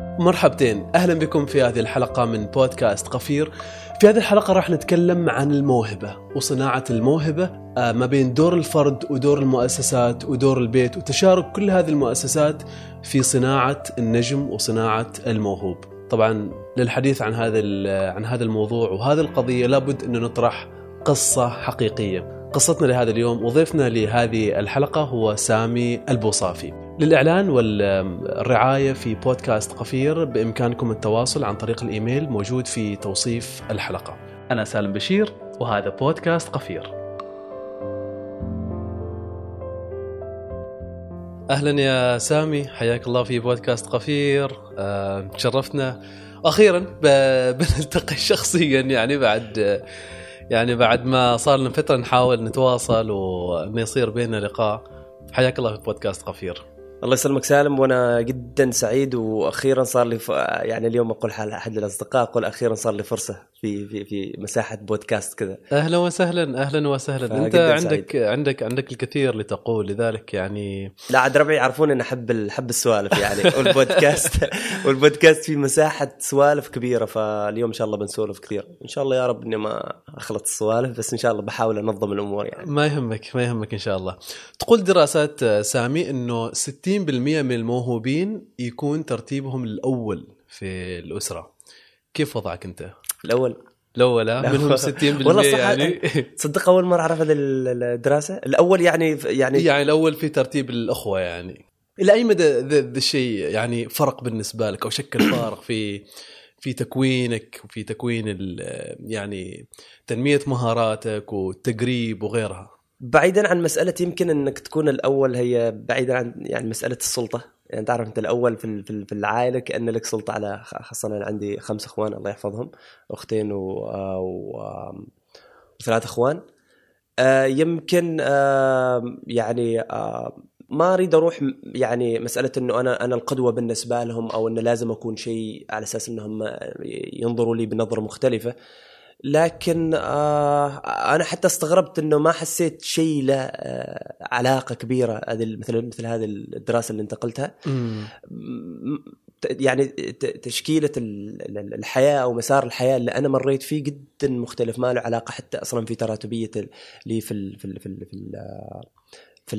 مرحبتين. أهلا بكم في هذه الحلقة من بودكاست قفير. في هذه الحلقة راح نتكلم عن الموهبة وصناعة الموهبة آه، ما بين دور الفرد ودور المؤسسات ودور البيت وتشارك كل هذه المؤسسات في صناعة النجم وصناعة الموهوب. طبعا للحديث عن هذا عن هذا الموضوع وهذه القضية لابد انه نطرح قصة حقيقية. قصتنا لهذا اليوم وضيفنا لهذه الحلقة هو سامي البوصافي. للإعلان والرعاية في بودكاست قفير بإمكانكم التواصل عن طريق الإيميل موجود في توصيف الحلقة. أنا سالم بشير وهذا بودكاست قفير. أهلا يا سامي حياك الله في بودكاست قفير. أه تشرفتنا أخيرا بنلتقي شخصيا يعني بعد يعني بعد ما صار لنا فترة نحاول نتواصل وما يصير بيننا لقاء. حياك الله في بودكاست قفير. الله يسلمك سالم وأنا جدا سعيد وأخيرا صار لي ف... يعني اليوم أقول حال احد الأصدقاء أقول أخيرا صار لي فرصة. في في في مساحة بودكاست كذا. أهلا وسهلا أهلا وسهلا. أنت عندك سعيد. عندك عندك الكثير لتقول لذلك يعني لا عاد ربعي يعرفون اني أحب أحب السوالف يعني والبودكاست والبودكاست في مساحة سوالف كبيرة فاليوم إن شاء الله بنسولف كثير. إن شاء الله يا رب إني ما أخلط السوالف بس إن شاء الله بحاول أنظم الأمور يعني. ما يهمك ما يهمك إن شاء الله. تقول دراسات سامي إنه 60 60% من الموهوبين يكون ترتيبهم الأول في الأسرة. كيف وضعك أنت؟ الأول. الأول منهم 60% والله صح يعني. تصدق أول مرة أعرف هذه الدراسة. الأول يعني يعني يعني الأول في ترتيب الأخوة يعني. إلى أي مدى ذا الشيء يعني فرق بالنسبة لك أو شكل فارق في في تكوينك وفي تكوين يعني تنمية مهاراتك والتقريب وغيرها؟ بعيدا عن مسألة يمكن إنك تكون الأول هي بعيدا عن يعني مسألة السلطة. يعني تعرف أنت الأول في في العائلة كأن لك سلطة على خاصة أنا عندي خمس إخوان الله يحفظهم أختين و, و... وثلاث إخوان. آه، يمكن آه، يعني آه، ما أريد أروح يعني مسألة إنه أنا أنا القدوة بالنسبة لهم أو إنه لازم أكون شيء على أساس إنهم ينظروا لي بنظرة مختلفة. لكن آه أنا حتى استغربت إنه ما حسيت شيء له آه علاقة كبيرة هذه مثل مثل هذه الدراسة اللي انتقلتها يعني تشكيلة الحياة أو مسار الحياة اللي أنا مريت فيه جدا مختلف. ما له علاقة حتى أصلا في تراتبية اللي في ال في ال في, ال في ال في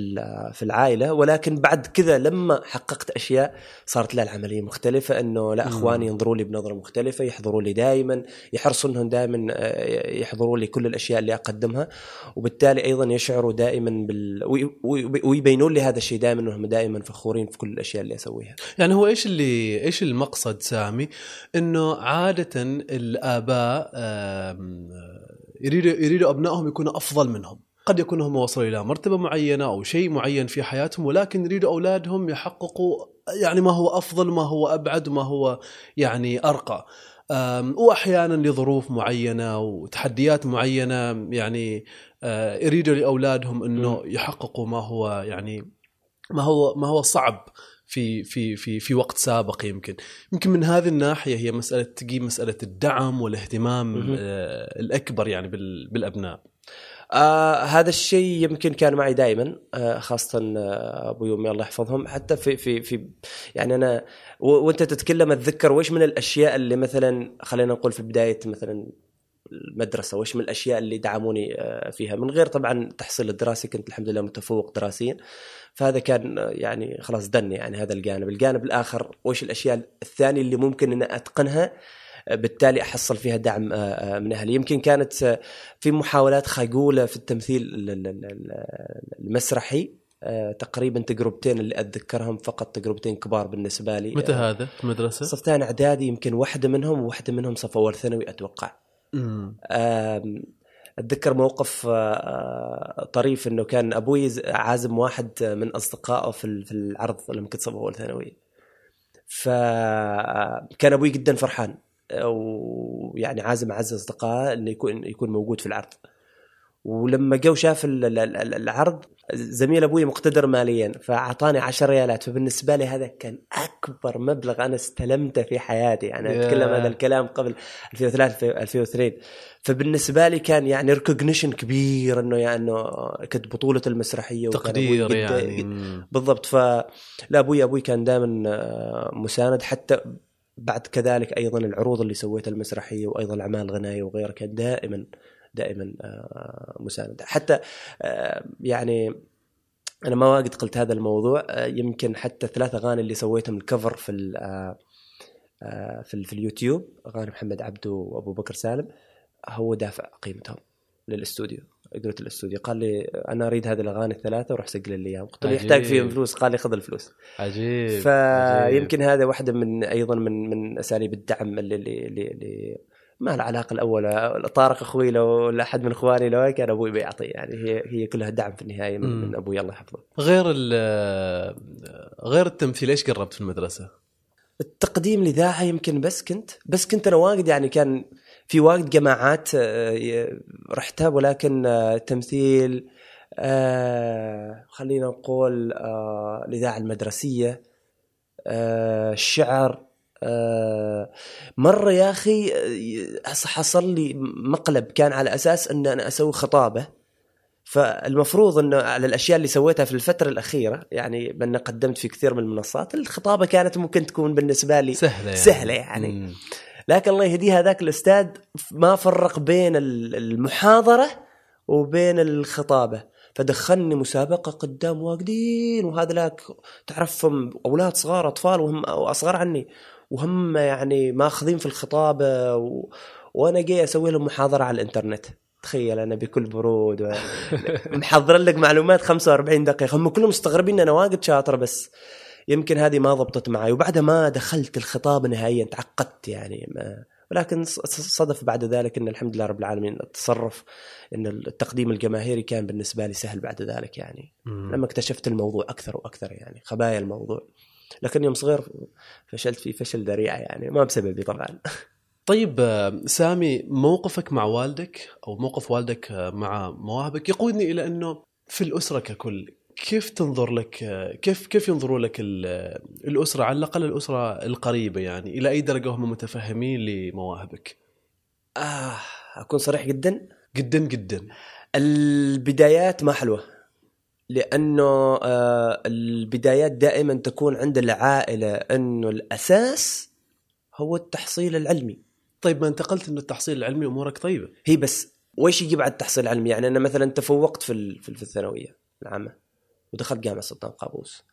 في العائلة ولكن بعد كذا لما حققت أشياء صارت لا العملية مختلفة إنه لا أخواني ينظروا لي بنظرة مختلفة يحضروا لي دائما يحرصوا انهم دائما آه، يحضروا لي كل الأشياء اللي أقدمها وبالتالي أيضا يشعروا دائما بال ويبينون لي هذا الشيء دائما إنهم دائما فخورين في كل الأشياء اللي أسويها. يعني هو إيش اللي إيش المقصد سامي؟ إنه عادة الآباء يريدوا يريدوا أبنائهم يكونوا أفضل منهم. قد يكونوا هم وصلوا إلى مرتبة معينة أو شيء معين في حياتهم ولكن يريدوا أولادهم يحققوا يعني ما هو أفضل ما هو أبعد ما هو يعني أرقى. وأحيانا لظروف معينة وتحديات معينة يعني آه، يريدوا لأولادهم إنه يحققوا ما هو يعني ما هو ما هو صعب في في في في وقت سابق يمكن. يمكن من هذه الناحية هي مسألة تجي مسألة الدعم والاهتمام آه، الأكبر يعني بالأبناء. آه هذا الشيء يمكن كان معي دائما آه خاصة آه أبوي وامي الله يحفظهم. حتى في في في يعني أنا وأنت تتكلم أتذكر وش من الأشياء اللي مثلا خلينا نقول في بداية مثلا المدرسة وش من الأشياء اللي دعموني آه فيها؟ من غير طبعا تحصيل الدراسي كنت الحمد لله متفوق دراسيا. فهذا كان آه، يعني خلاص دن يعني هذا الجانب. الجانب الآخر وش الأشياء الثانية اللي ممكن ان أتقنها؟ بالتالي أحصل فيها دعم آه، آه، من أهلي يمكن كانت آه، في محاولات خجولة في التمثيل المسرحي تقريبا تجربتين اللي أتذكرهم فقط تجربتين كبار بالنسبة لي متى هذا في المدرسة؟ صف ثاني إعدادي يمكن واحدة منهم وواحدة منهم صف اول ثانوي أتوقع. أتذكر موقف طريف إنه كان أبوي عازم واحد من أصدقائه في العرض لما كنت صف اول ثانوي. فكان أبوي جدا فرحان ويعني عازم اعز اصدقائه إنه يكون يكون موجود في العرض. ولما جو شاف العرض زميل أبوي مقتدر ماليا فأعطاني 10 ريالات. فبالنسبة لي هذا كان أكبر مبلغ أنا استلمته في حياتي. يعني أتكلم هذا الكلام قبل 2003 2002 فبالنسبة لي كان يعني ريكوجنيشن كبير إنه يعني إنه كنت بطولة المسرحية تقدير يعني. بالضبط. فلا أبوي أبوي كان دائما مساند. حتى بعد كذلك أيضا العروض اللي سويتها المسرحية وأيضا الأعمال الغنائية وغيرها كان دائما دائما آه، مساندة. حتى آه، يعني أنا ما واجد قلت هذا الموضوع آه، يمكن حتى ثلاث أغاني اللي سويتهم الكفر في في, في اليوتيوب أغاني محمد عبده وأبو بكر سالم هو دافع قيمتهم للأستوديو. قلت الاستوديو قال لي أنا أريد هذه الأغاني الثلاثة وروح سجل لي إياهم. قلت له يحتاج فيهم فلوس قال لي خذ الفلوس. عجيب فيمكن هذا واحدة من أيضا من من أساليب الدعم اللي اللي, اللي, اللي ما العلاقه الاولى طارق أخوي لو أحد من إخواني لو كان أبوي بيعطي يعني هي هي كلها دعم في النهاية من, من أبوي الله يحفظه. غير غير التمثيل إيش قربت في المدرسة؟ التقديم الإذاعة يمكن بس كنت بس كنت أنا واجد يعني كان في واجد جماعات آه، رحتها ولكن آه، تمثيل آه، خلينا نقول الإذاعة المدرسية الشعر مرة يا أخي حصل لي مقلب كان على أساس إن أنا أسوي خطابة. فالمفروض إنه على الأشياء اللي سويتها في الفترة الأخيرة يعني بأن قدمت في كثير من المنصات الخطابة كانت ممكن تكون بالنسبة لي سهلة يعني, سهلة يعني. لكن الله يهديه هذاك الأستاذ ما فرق بين المحاضرة وبين الخطابة. فدخلني مسابقة قدام واقدين وهذا لك تعرفهم أولاد صغار أطفال وهم أصغر عني. وهم يعني ماخذين في الخطابة و... وأنا جاي أسوي لهم محاضرة على الإنترنت. تخيل أنا بكل برود و... محضر لك معلومات 45 دقيقة. هم كلهم مستغربين أنا واجد شاطر بس. يمكن هذه ما ضبطت معي وبعدها ما دخلت الخطاب نهائيا تعقدت يعني ما. ولكن صدف بعد ذلك إن الحمد لله رب العالمين التصرف إن التقديم الجماهيري كان بالنسبة لي سهل بعد ذلك يعني. مم. لما اكتشفت الموضوع أكثر وأكثر يعني خبايا الموضوع. لكن يوم صغير فشلت فيه فشل ذريع يعني ما بسببي طبعا. طيب سامي موقفك مع والدك أو موقف والدك مع مواهبك يقودني إلى إنه في الأسرة ككل كيف تنظر لك كيف كيف ينظروا لك الأسرة على الأقل الأسرة القريبة يعني إلى أي درجة هم متفهمين لمواهبك؟ آه أكون صريح جدا؟ جدا جدا. البدايات ما حلوة لأنه آه البدايات دائما تكون عند العائلة إنه الأساس هو التحصيل العلمي. طيب ما انتقلت إنه التحصيل العلمي أمورك طيبة؟ هي بس ويش يجي بعد التحصيل العلمي؟ يعني أنا مثلا تفوقت في في الثانوية العامة. ودخلت جامعة سلطان قابوس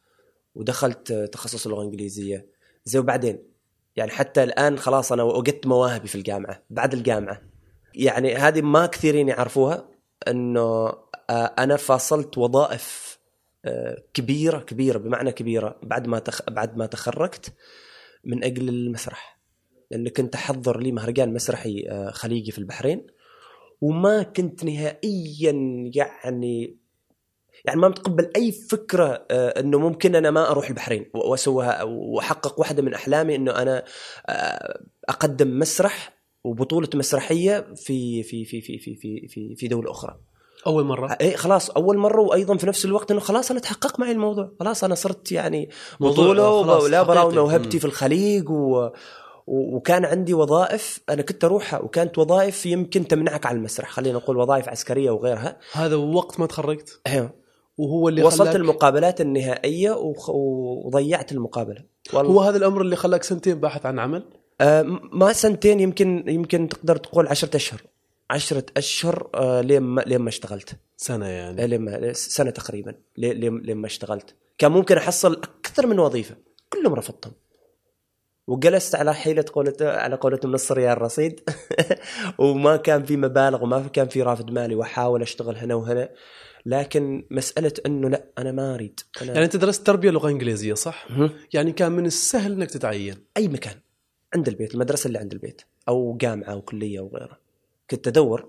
ودخلت تخصص اللغة الإنجليزية. زي وبعدين؟ يعني حتى الآن خلاص أنا وجدت مواهبي في الجامعة بعد الجامعة. يعني هذه ما كثيرين يعرفوها إنه آه، أنا فاصلت وظائف آه، كبيرة كبيرة بمعنى كبيرة بعد ما تخ... بعد ما تخرجت من أجل المسرح. لأن كنت أحضر لي مهرجان مسرحي آه، خليجي في البحرين وما كنت نهائيا يعني يعني ما متقبل أي فكرة آه، إنه ممكن أنا ما أروح البحرين واسويها واحقق واحدة من أحلامي إنه أنا آه، أقدم مسرح وبطولة مسرحية في في في في في في في, في دولة أخرى. أول مرة؟ اي خلاص أول مرة وأيضا في نفس الوقت إنه خلاص أنا تحقق معي الموضوع. خلاص أنا صرت يعني بطولة ولا براوي موهبتي في الخليج و وكان عندي وظائف أنا كنت اروحها وكانت وظائف يمكن تمنعك عن المسرح. خلينا نقول وظائف عسكرية وغيرها. هذا وقت ما تخرجت؟ أيوه. وهو اللي وصلت. المقابلات النهائية وخ... وضيعت المقابلة. والله. هو هذا الأمر اللي خلاك سنتين باحث عن عمل؟ آه ما سنتين يمكن يمكن تقدر تقول عشرة أشهر. عشرة أشهر آه لين ما لين ما اشتغلت. سنة يعني. لين ما سنة تقريبا. لين لين ما اشتغلت. كان ممكن أحصل أكثر من وظيفة. كلهم رفضتهم. وجلست على حيلة قولة على قولتهم نص ريال رصيد وما كان في مبالغ وما كان في رافد مالي وأحاول أشتغل هنا وهنا. لكن مسألة أنه لا أنا ما أريد. أنا يعني أنت درست تربية لغة إنجليزية صح؟ يعني كان من السهل إنك تتعين. أي مكان. عند البيت المدرسة اللي عند البيت أو جامعة أو كلية أو غيره كنت أدور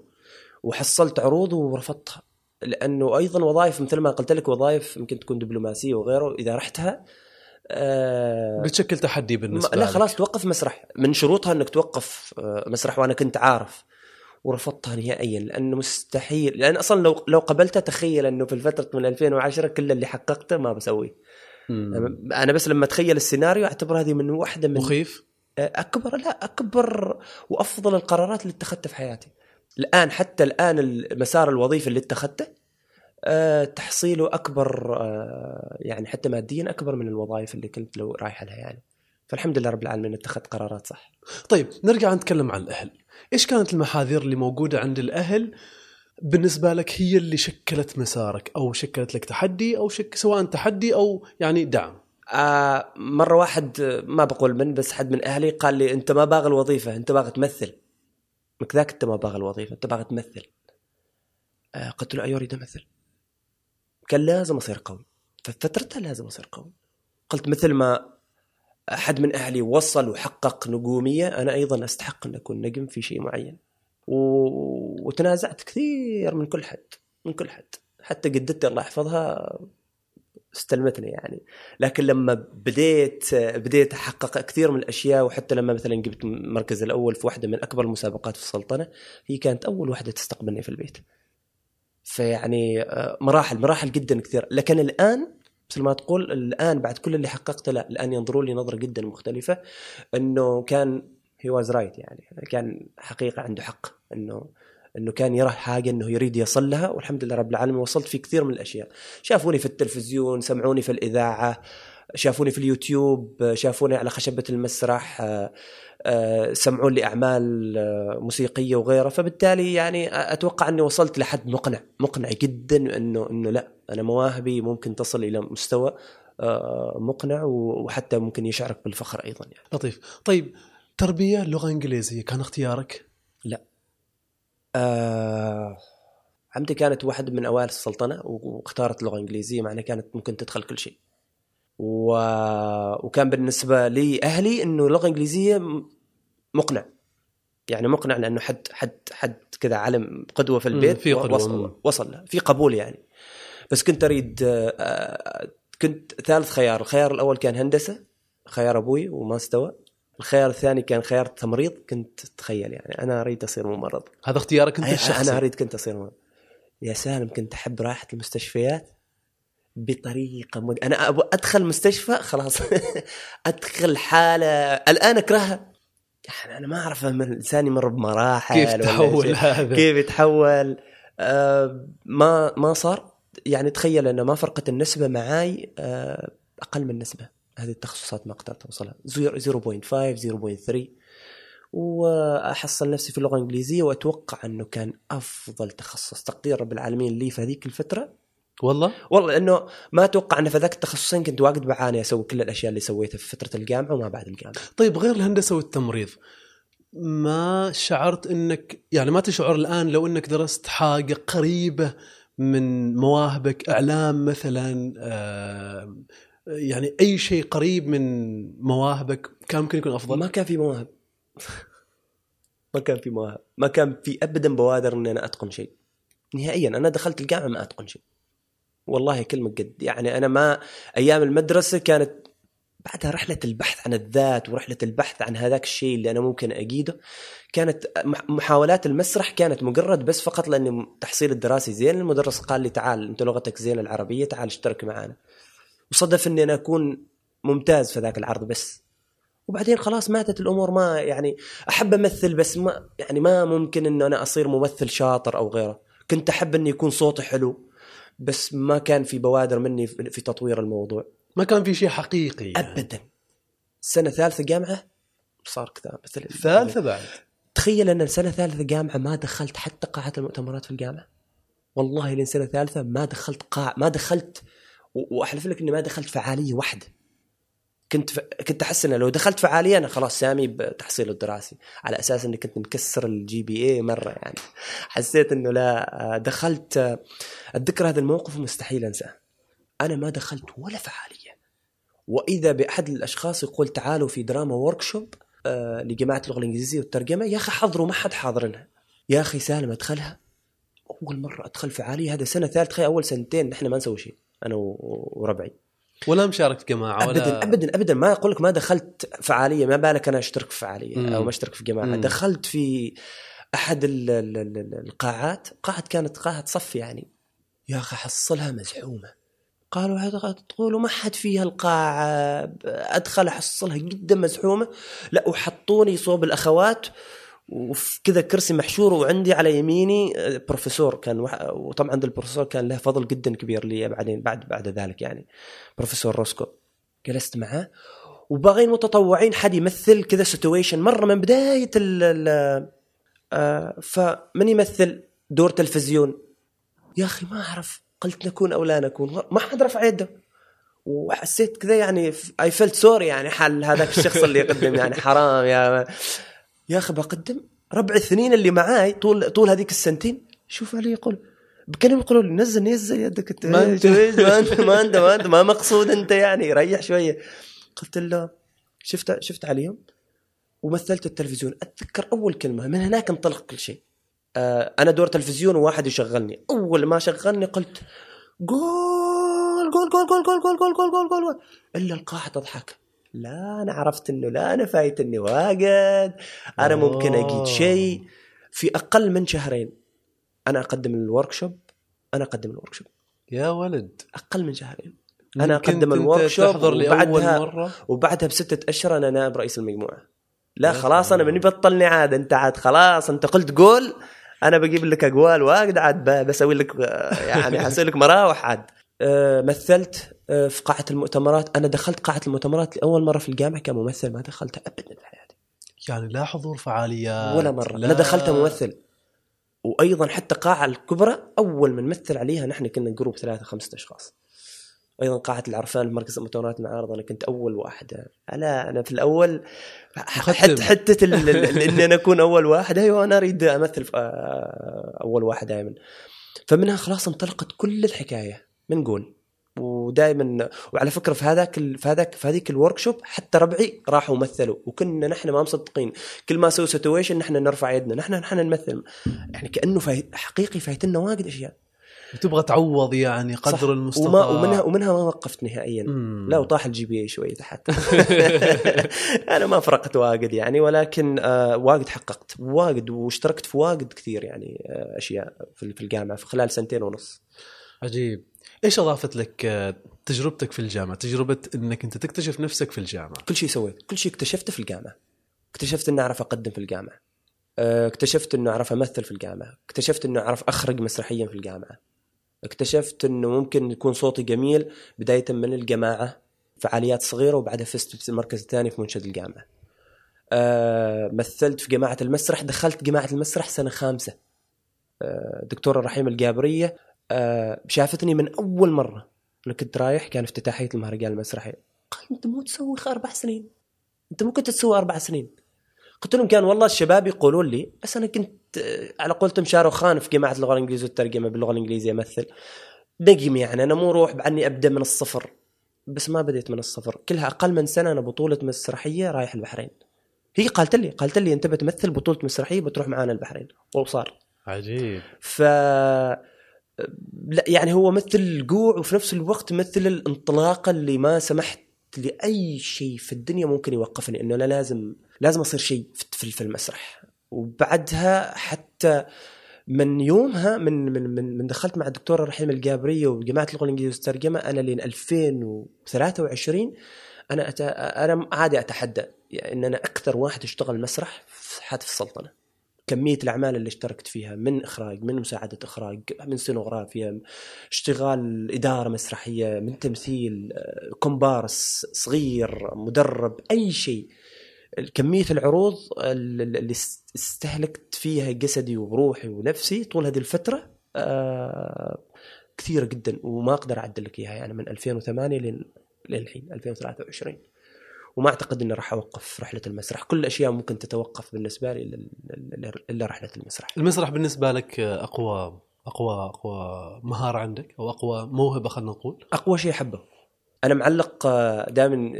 وحصلت عروض ورفضتها. لأنه أيضا وظائف مثل ما قلت لك وظائف يمكن تكون دبلوماسية وغيره. إذا رحتها آه بتشكل تحدي بالنسبة لا خلاص توقف مسرح. من شروطها إنك توقف آه مسرح وأنا كنت عارف. ورفضتها نهائيا لأنه مستحيل لأن أصلا لو لو قبلتها تخيل إنه في الفترة من 2010 كل اللي حققته ما بسويه أنا بس لما أتخيل السيناريو أعتبر هذه من واحدة من مخيف؟ أكبر لا أكبر وأفضل القرارات اللي اتخذتها في حياتي. الآن حتى الآن المسار الوظيفي اللي اتخذته أه تحصيله أكبر أه يعني حتى ماديا أكبر من الوظائف اللي كنت لو رايحه لها يعني. فالحمد لله رب العالمين اتخذت قرارات صح. طيب نرجع نتكلم عن الأهل. إيش كانت المحاذير اللي موجودة عند الأهل بالنسبة لك هي اللي شكلت مسارك أو شكلت لك تحدي أو شك سواء تحدي أو يعني دعم؟ آه مرة واحد ما بقول من بس حد من أهلي قال لي أنت ما باغي الوظيفة أنت باغي تمثل. مكذاك أنت ما باغي الوظيفة أنت باغي تمثل. آه قلت له أيوه اريد امثل كان لازم أصير قوي. ففترتها لازم أصير قوي. قلت مثل ما أحد من أهلي وصل وحقق نجومية أنا أيضا أستحق أن أكون نجم في شيء معين. و... وتنازعت كثير من كل حد من كل حد. حتى جدتي الله يحفظها استلمتني يعني. لكن لما بديت بديت أحقق كثير من الأشياء وحتى لما مثلا جبت المركز الأول في واحدة من أكبر المسابقات في السلطنة هي كانت أول واحدة تستقبلني في البيت. فيعني آه، مراحل مراحل جدا كثير لكن الآن مثل ما تقول الآن بعد كل اللي حققته لا الآن ينظروا لي نظره جدا مختلفة. إنه كان he was right يعني كان حقيقة عنده حق. إنه إنه كان يرى حاجة إنه يريد يصل لها والحمد لله رب العالمين وصلت في كثير من الأشياء. شافوني في التلفزيون سمعوني في الإذاعة. شافوني في اليوتيوب شافوني على خشبة المسرح آه، سمعوا لي أعمال آه، موسيقية وغيرها. فبالتالي يعني أتوقع أني وصلت لحد مقنع مقنع جدا إنه إنه لا أنا مواهبي ممكن تصل إلى مستوى آه، مقنع وحتى ممكن يشعرك بالفخر أيضا يعني. لطيف. طيب تربية لغة إنجليزية كان اختيارك؟ لا. آه عمتي كانت واحد من أوائل السلطنة واختارت لغة إنجليزية معناها كانت ممكن تدخل كل شيء. و... وكان بالنسبة لي أهلي إنه اللغة الإنجليزية مقنع. يعني مقنع لأنه حد حد حد كذا علم قدوة في البيت في قدوة. وصل, وصل في قبول يعني. بس كنت أريد آه، كنت ثالث خيار. الخيار الأول كان هندسة خيار أبوي وما استوى. الخيار الثاني كان خيار تمريض كنت تخيل يعني. أنا أريد أصير ممرض. هذا اختيارك أنت الشخصي أنا أريد كنت أصير ممرض. يا سالم كنت أحب راحة المستشفيات. بطريقة مد... أنا أبغى أدخل مستشفى خلاص. أدخل حالة الآن أكرهها. يعني أنا ما أعرف من الإنسان يمر بمراحل كيف تحول هذا؟ كيف يتحول؟ آه ما ما صار. يعني تخيل أنه ما فرقت النسبة معاي آه أقل من نسبة. هذه التخصصات ما قدرت أوصلها. 0.5 0.3 وأحصل نفسي في اللغة الإنجليزية وأتوقع أنه كان أفضل تخصص تقدير رب العالمين لي في هذيك الفترة. والله؟ والله انه ما أتوقع أن في ذاك التخصصين كنت واجد بعاني أسوي كل الأشياء اللي سويتها في فترة الجامعة وما بعد الجامعة. طيب غير الهندسة والتمريض ما شعرت إنك يعني ما تشعر الآن لو إنك درست حاجة قريبة من مواهبك إعلام مثلا آه يعني أي شيء قريب من مواهبك كان ممكن يكون أفضل؟ ما كان في مواهب. ما كان في مواهب. ما كان في ابدا بوادر إني أنا أتقن شيء. نهائيا أنا دخلت الجامعة ما أتقن شيء. والله كلمة قد يعني أنا ما أيام المدرسة كانت بعدها رحلة البحث عن الذات ورحلة البحث عن هذاك الشيء اللي أنا ممكن أقيده كانت محاولات المسرح كانت مجرد بس فقط لأن تحصيل الدراسي زين المدرس قال لي تعال أنت لغتك زين العربية تعال اشترك معنا وصدف أني أنا أكون ممتاز في ذاك العرض بس. وبعدين خلاص ماتت الأمور ما يعني أحب أمثل بس ما يعني ما ممكن إنه أنا أصير ممثل شاطر أو غيره. كنت أحب إني يكون صوتي حلو. بس ما كان في بوادر مني في تطوير الموضوع. ما كان في شيء حقيقي يعني. ابدا. سنة ثالثة جامعة صار كذا مثل ثالثة بعد. تخيل أن سنة ثالثة جامعة ما دخلت حتى قاعه المؤتمرات في الجامعة. والله لين سنة ثالثة ما دخلت قاعة ما دخلت وأحلف لك إني ما دخلت فعالية واحدة. كنت ف... كنت أحس إنه لو دخلت فعالية أنا خلاص سامي بالتحصيل الدراسي على أساس إني كنت مكسر ال GPA مرة يعني. حسيت إنه لا دخلت أتذكر هذا الموقف مستحيل أنساه. أنا ما دخلت ولا فعالية. وإذا بأحد الأشخاص يقول تعالوا في دراما ورك شوب آه لجماعة اللغة الإنجليزية والترجمة يا أخي حضروا ما حد حاضرنها يا أخي سالم أدخلها. أول مرة أدخل فعالية هذا سنة ثالثة أول سنتين نحن ما نسوي شيء أنا وربعي. ولا مشارك في جماعة ولا ابدا ابدا ابدا. ما أقول لك ما دخلت فعالية ما بالك أنا أشترك في فعالية مم. أو ما أشترك في جماعة. مم. دخلت في أحد القاعات قاعة كانت قاعة صف يعني. يا أخي حصلها مزحومة. قالوا تقولوا ما حد فيها القاعة. أدخل أحصلها جدا مزحومة. لا وحطوني صوب الأخوات. وفي كذا كرسي محشور وعندي على يميني آه، بروفيسور كان وطبعا البروفيسور كان له فضل جدا كبير لي بعدين بعد بعد ذلك يعني بروفيسور روسكو. جلست معه وباغين متطوعين حد يمثل كذا situation مرة من بداية ال ال آه فمن يمثل دور تلفزيون؟ يا أخي ما أعرف قلت نكون أو لا نكون ما حد رفع يده. وحسيت كذا يعني I felt sorry يعني حال هذاك الشخص اللي يقدم يعني حرام يا يا أخي بقدم ربعي الثنين اللي معاي طول طول هذيك السنتين. شوف علي يقول كانوا يقولوا لي نزل نزل يدك أنت. ما أنت. ما انت ما انت ما انت ما مقصود أنت يعني ريح شوية. قلت له شفت شفت عليهم ومثلت التلفزيون. أتذكر أول كلمة من هناك انطلق كل شيء. آه أنا دور تلفزيون وواحد يشغلني. أول ما شغلني قلت جول جول جول جول جول جول جول جول جول إلا القاعه تضحك. لا أنا عرفت إنه لا أنا فايتني واجد أنا ممكن. أجيد شيء في أقل من شهرين. أنا أقدم ال workshop أنا أقدم الورك شوب يا ولد. أقل من شهرين. أنا أقدم كنت الورك شوب تحضر لأول وبعدها مرة؟ وبعدها بستة أشهر أنا نائب رئيس المجموعة. لا خلاص أنا. مني بطلني عاد أنت عاد خلاص أنت قلت قول. أنا بجيب لك أقوال واجد عاد بسوي لك آه، يعني حسوي لك مراوح عاد. آه، مثلت في قاعة المؤتمرات. أنا دخلت قاعة المؤتمرات لأول مرة في الجامعة كممثل ما دخلتها ابدا في حياتي. يعني لا حضور فعاليات ولا مرة. لا. أنا دخلتها ممثل. وأيضا حتى قاعة الكبرى أول من مثل عليها نحن كنا group ثلاثة خمسة أشخاص. أيضا قاعة العرفان في مركز المؤتمرات المعارضه أنا كنت أول واحد. لا أنا في الأول. حتى حتة إني أنا أكون أول واحد. أيوه أنا أريد أمثل في آه، أول واحد دائما. فمنها خلاص انطلقت كل الحكاية. من جول ودائما وعلى فكرة في هذاك ال- في هذاك في هذيك ال workshop حتى ربعي راحوا مثلوا وكنا نحن ما مصدقين. كل ما سووا situation نحن نرفع يدنا نحن نحن نمثل. يعني كأنه فاي... حقيقي فايتنا واجد أشياء. وتبغى تعوض يعني قدر صح. المستطاع. وما ومنها ومنها ما وقفت نهائيا. مم. لا وطاح ال GPA شوي تحت أنا ما فرقت واجد يعني ولكن آه واجد حققت. واجد واشتركت في واجد كثير يعني آه أشياء في في الجامعة في خلال سنتين ونص. عجيب. إيش أضافت لك آه، تجربتك في الجامعة؟ تجربة إنك أنت تكتشف نفسك في الجامعة. كل شيء سويت كل شيء اكتشفته في الجامعة. اكتشفت إني أعرف أقدم في الجامعة. آه، اكتشفت انه أعرف أمثل في الجامعة. اكتشفت انه أعرف أخرج مسرحيا في الجامعة. اكتشفت إنه ممكن يكون صوتي جميل بداية من الجماعة فعاليات صغيرة وبعدها فزت في المركز الثاني في منشد الجامعة. آه، مثلت في جماعة المسرح دخلت جماعة المسرح سنة خامسة. آه، دكتورة رحيم الجابرية شافتني من أول مرة. أنا كنت رايح كان افتتاحية المهرجان المسرحي. قال أنت مو تسوي أربع سنين. أنت ممكن تسوي أربع سنين. قلت لهم كان والله الشباب يقولون لي بس أنا كنت آه، على قولتهم شاروخان في جماعة اللغة الانجليزيه والترجمة باللغة الإنجليزية امثل نجم يعني أنا مو روح بعني أبدأ من الصفر. بس ما بديت من الصفر. كلها أقل من سنة أنا بطولة مسرحية رايح البحرين. هي قالت لي قالت لي أنت بتمثل بطولة مسرحية بتروح معانا البحرين. وصار. عجيب. ف لا يعني هو مثل الجوع وفي نفس الوقت مثل الانطلاقة اللي ما سمحت لأي شيء في الدنيا ممكن يوقفني إنه أنا لازم لازم أصير شيء في في المسرح وبعدها حتى من يومها من من من, من دخلت مع الدكتورة رحيم الجابرية وجماعة اللغة الإنجليزية والترجمه أنا لين 2023 أنا أت... أنا عادي أتحدى يعني إن أنا أكثر واحد اشتغل مسرح في حياه السلطنة. كمية الأعمال اللي اشتركت فيها من إخراج من مساعدة إخراج من سينوغرافيا اشتغال إدارة مسرحية من تمثيل آه، كومبارس صغير مدرب أي شيء. كمية العروض اللي است- استهلكت فيها جسدي وروحي ونفسي طول هذه الفترة آه، كثيرة جدا وما أقدر أعد لك إياها يعني من 2008 لين للحين 2023 وما أعتقد إني راح أوقف رحلة المسرح. كل الأشياء ممكن تتوقف بالنسبة لي إلا رحلة المسرح. المسرح بالنسبة لك آه، أقوى أقوى أقوى مهارة عندك أو أقوى موهبة خلينا نقول؟ أقوى شيء أحبه. أنا معلق دائما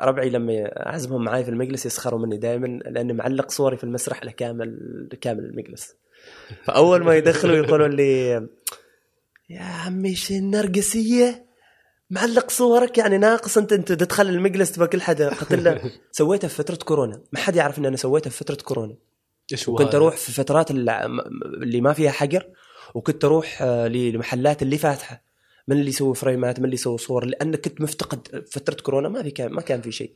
ربعي لما اعزمهم معاي في المجلس يسخروا مني دائما لأني معلق صوري في المسرح لكامل كامل المجلس. فأول ما يدخلوا يقولون لي يا عمي إيش النرجسيه معلق صورك يعني ناقص انت أنت تدخل المجلس تبقى كل حدا. قلت له سويتها في فترة كورونا. ما حد يعرف إن أنا سويتها في فترة كورونا. إيش هو وكنت هذا؟ أروح في فترات اللي ما فيها حجر وكنت أروح آه، للمحلات اللي فاتحة. من اللي يسوي فريمات من اللي يسوي صور لأن كنت مفتقد فترة كورونا. ما في كان ما كان في شيء.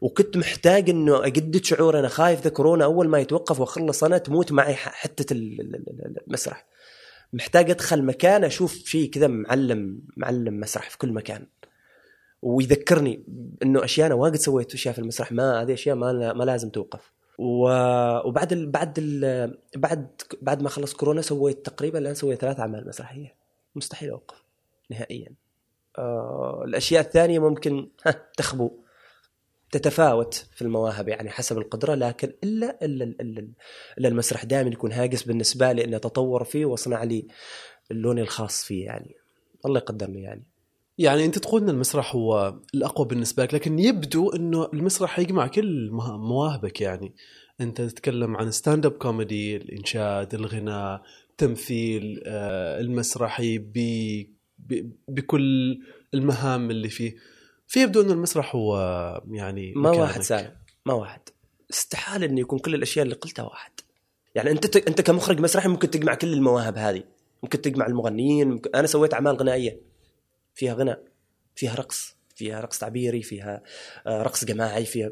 وكنت محتاج إنه اجدد شعور أنا خايف ذا كورونا أول ما يتوقف وأخلص أنا تموت معي حتة ال- ال- ال- المسرح. محتاج أدخل مكان أشوف شيء كذا معلم معلم مسرح في كل مكان. ويذكرني إنه أشياء أنا واجد سويت أشياء في المسرح ما هذه أشياء ما ما لازم توقف. وبعد ال بعد ال بعد بعد ما خلص كورونا سويت تقريبا الآن سويت ثلاث أعمال مسرحية. مستحيل أوقف نهائيا. آه الأشياء الثانية ممكن تخبو. تتفاوت في المواهب يعني حسب القدرة لكن إلا الا الا, إلا المسرح دائما يكون هاجس بالنسبة لي إني أتطور فيه وأصنع لي اللون الخاص فيه يعني. الله يقدرني يعني. يعني أنت تقول إن المسرح هو الأقوى بالنسبة لك لكن يبدو إنه المسرح يجمع كل مواهبك يعني. أنت تتكلم عن stand-up comedy الإنشاد الغناء التمثيل آه، المسرحي. ب... بكل المهام اللي فيه. فيبدو ان المسرح هو يعني ما. واحد سالم ما واحد. استحالة إنه يكون كل الأشياء اللي قلتها واحد. يعني أنت ت... أنت كمخرج مسرحي ممكن تجمع كل المواهب هذه. ممكن تجمع المغنيين ممكن... أنا سويت أعمال غنائية. فيها غناء فيها رقص فيها رقص تعبيري فيها آه، رقص جماعي فيها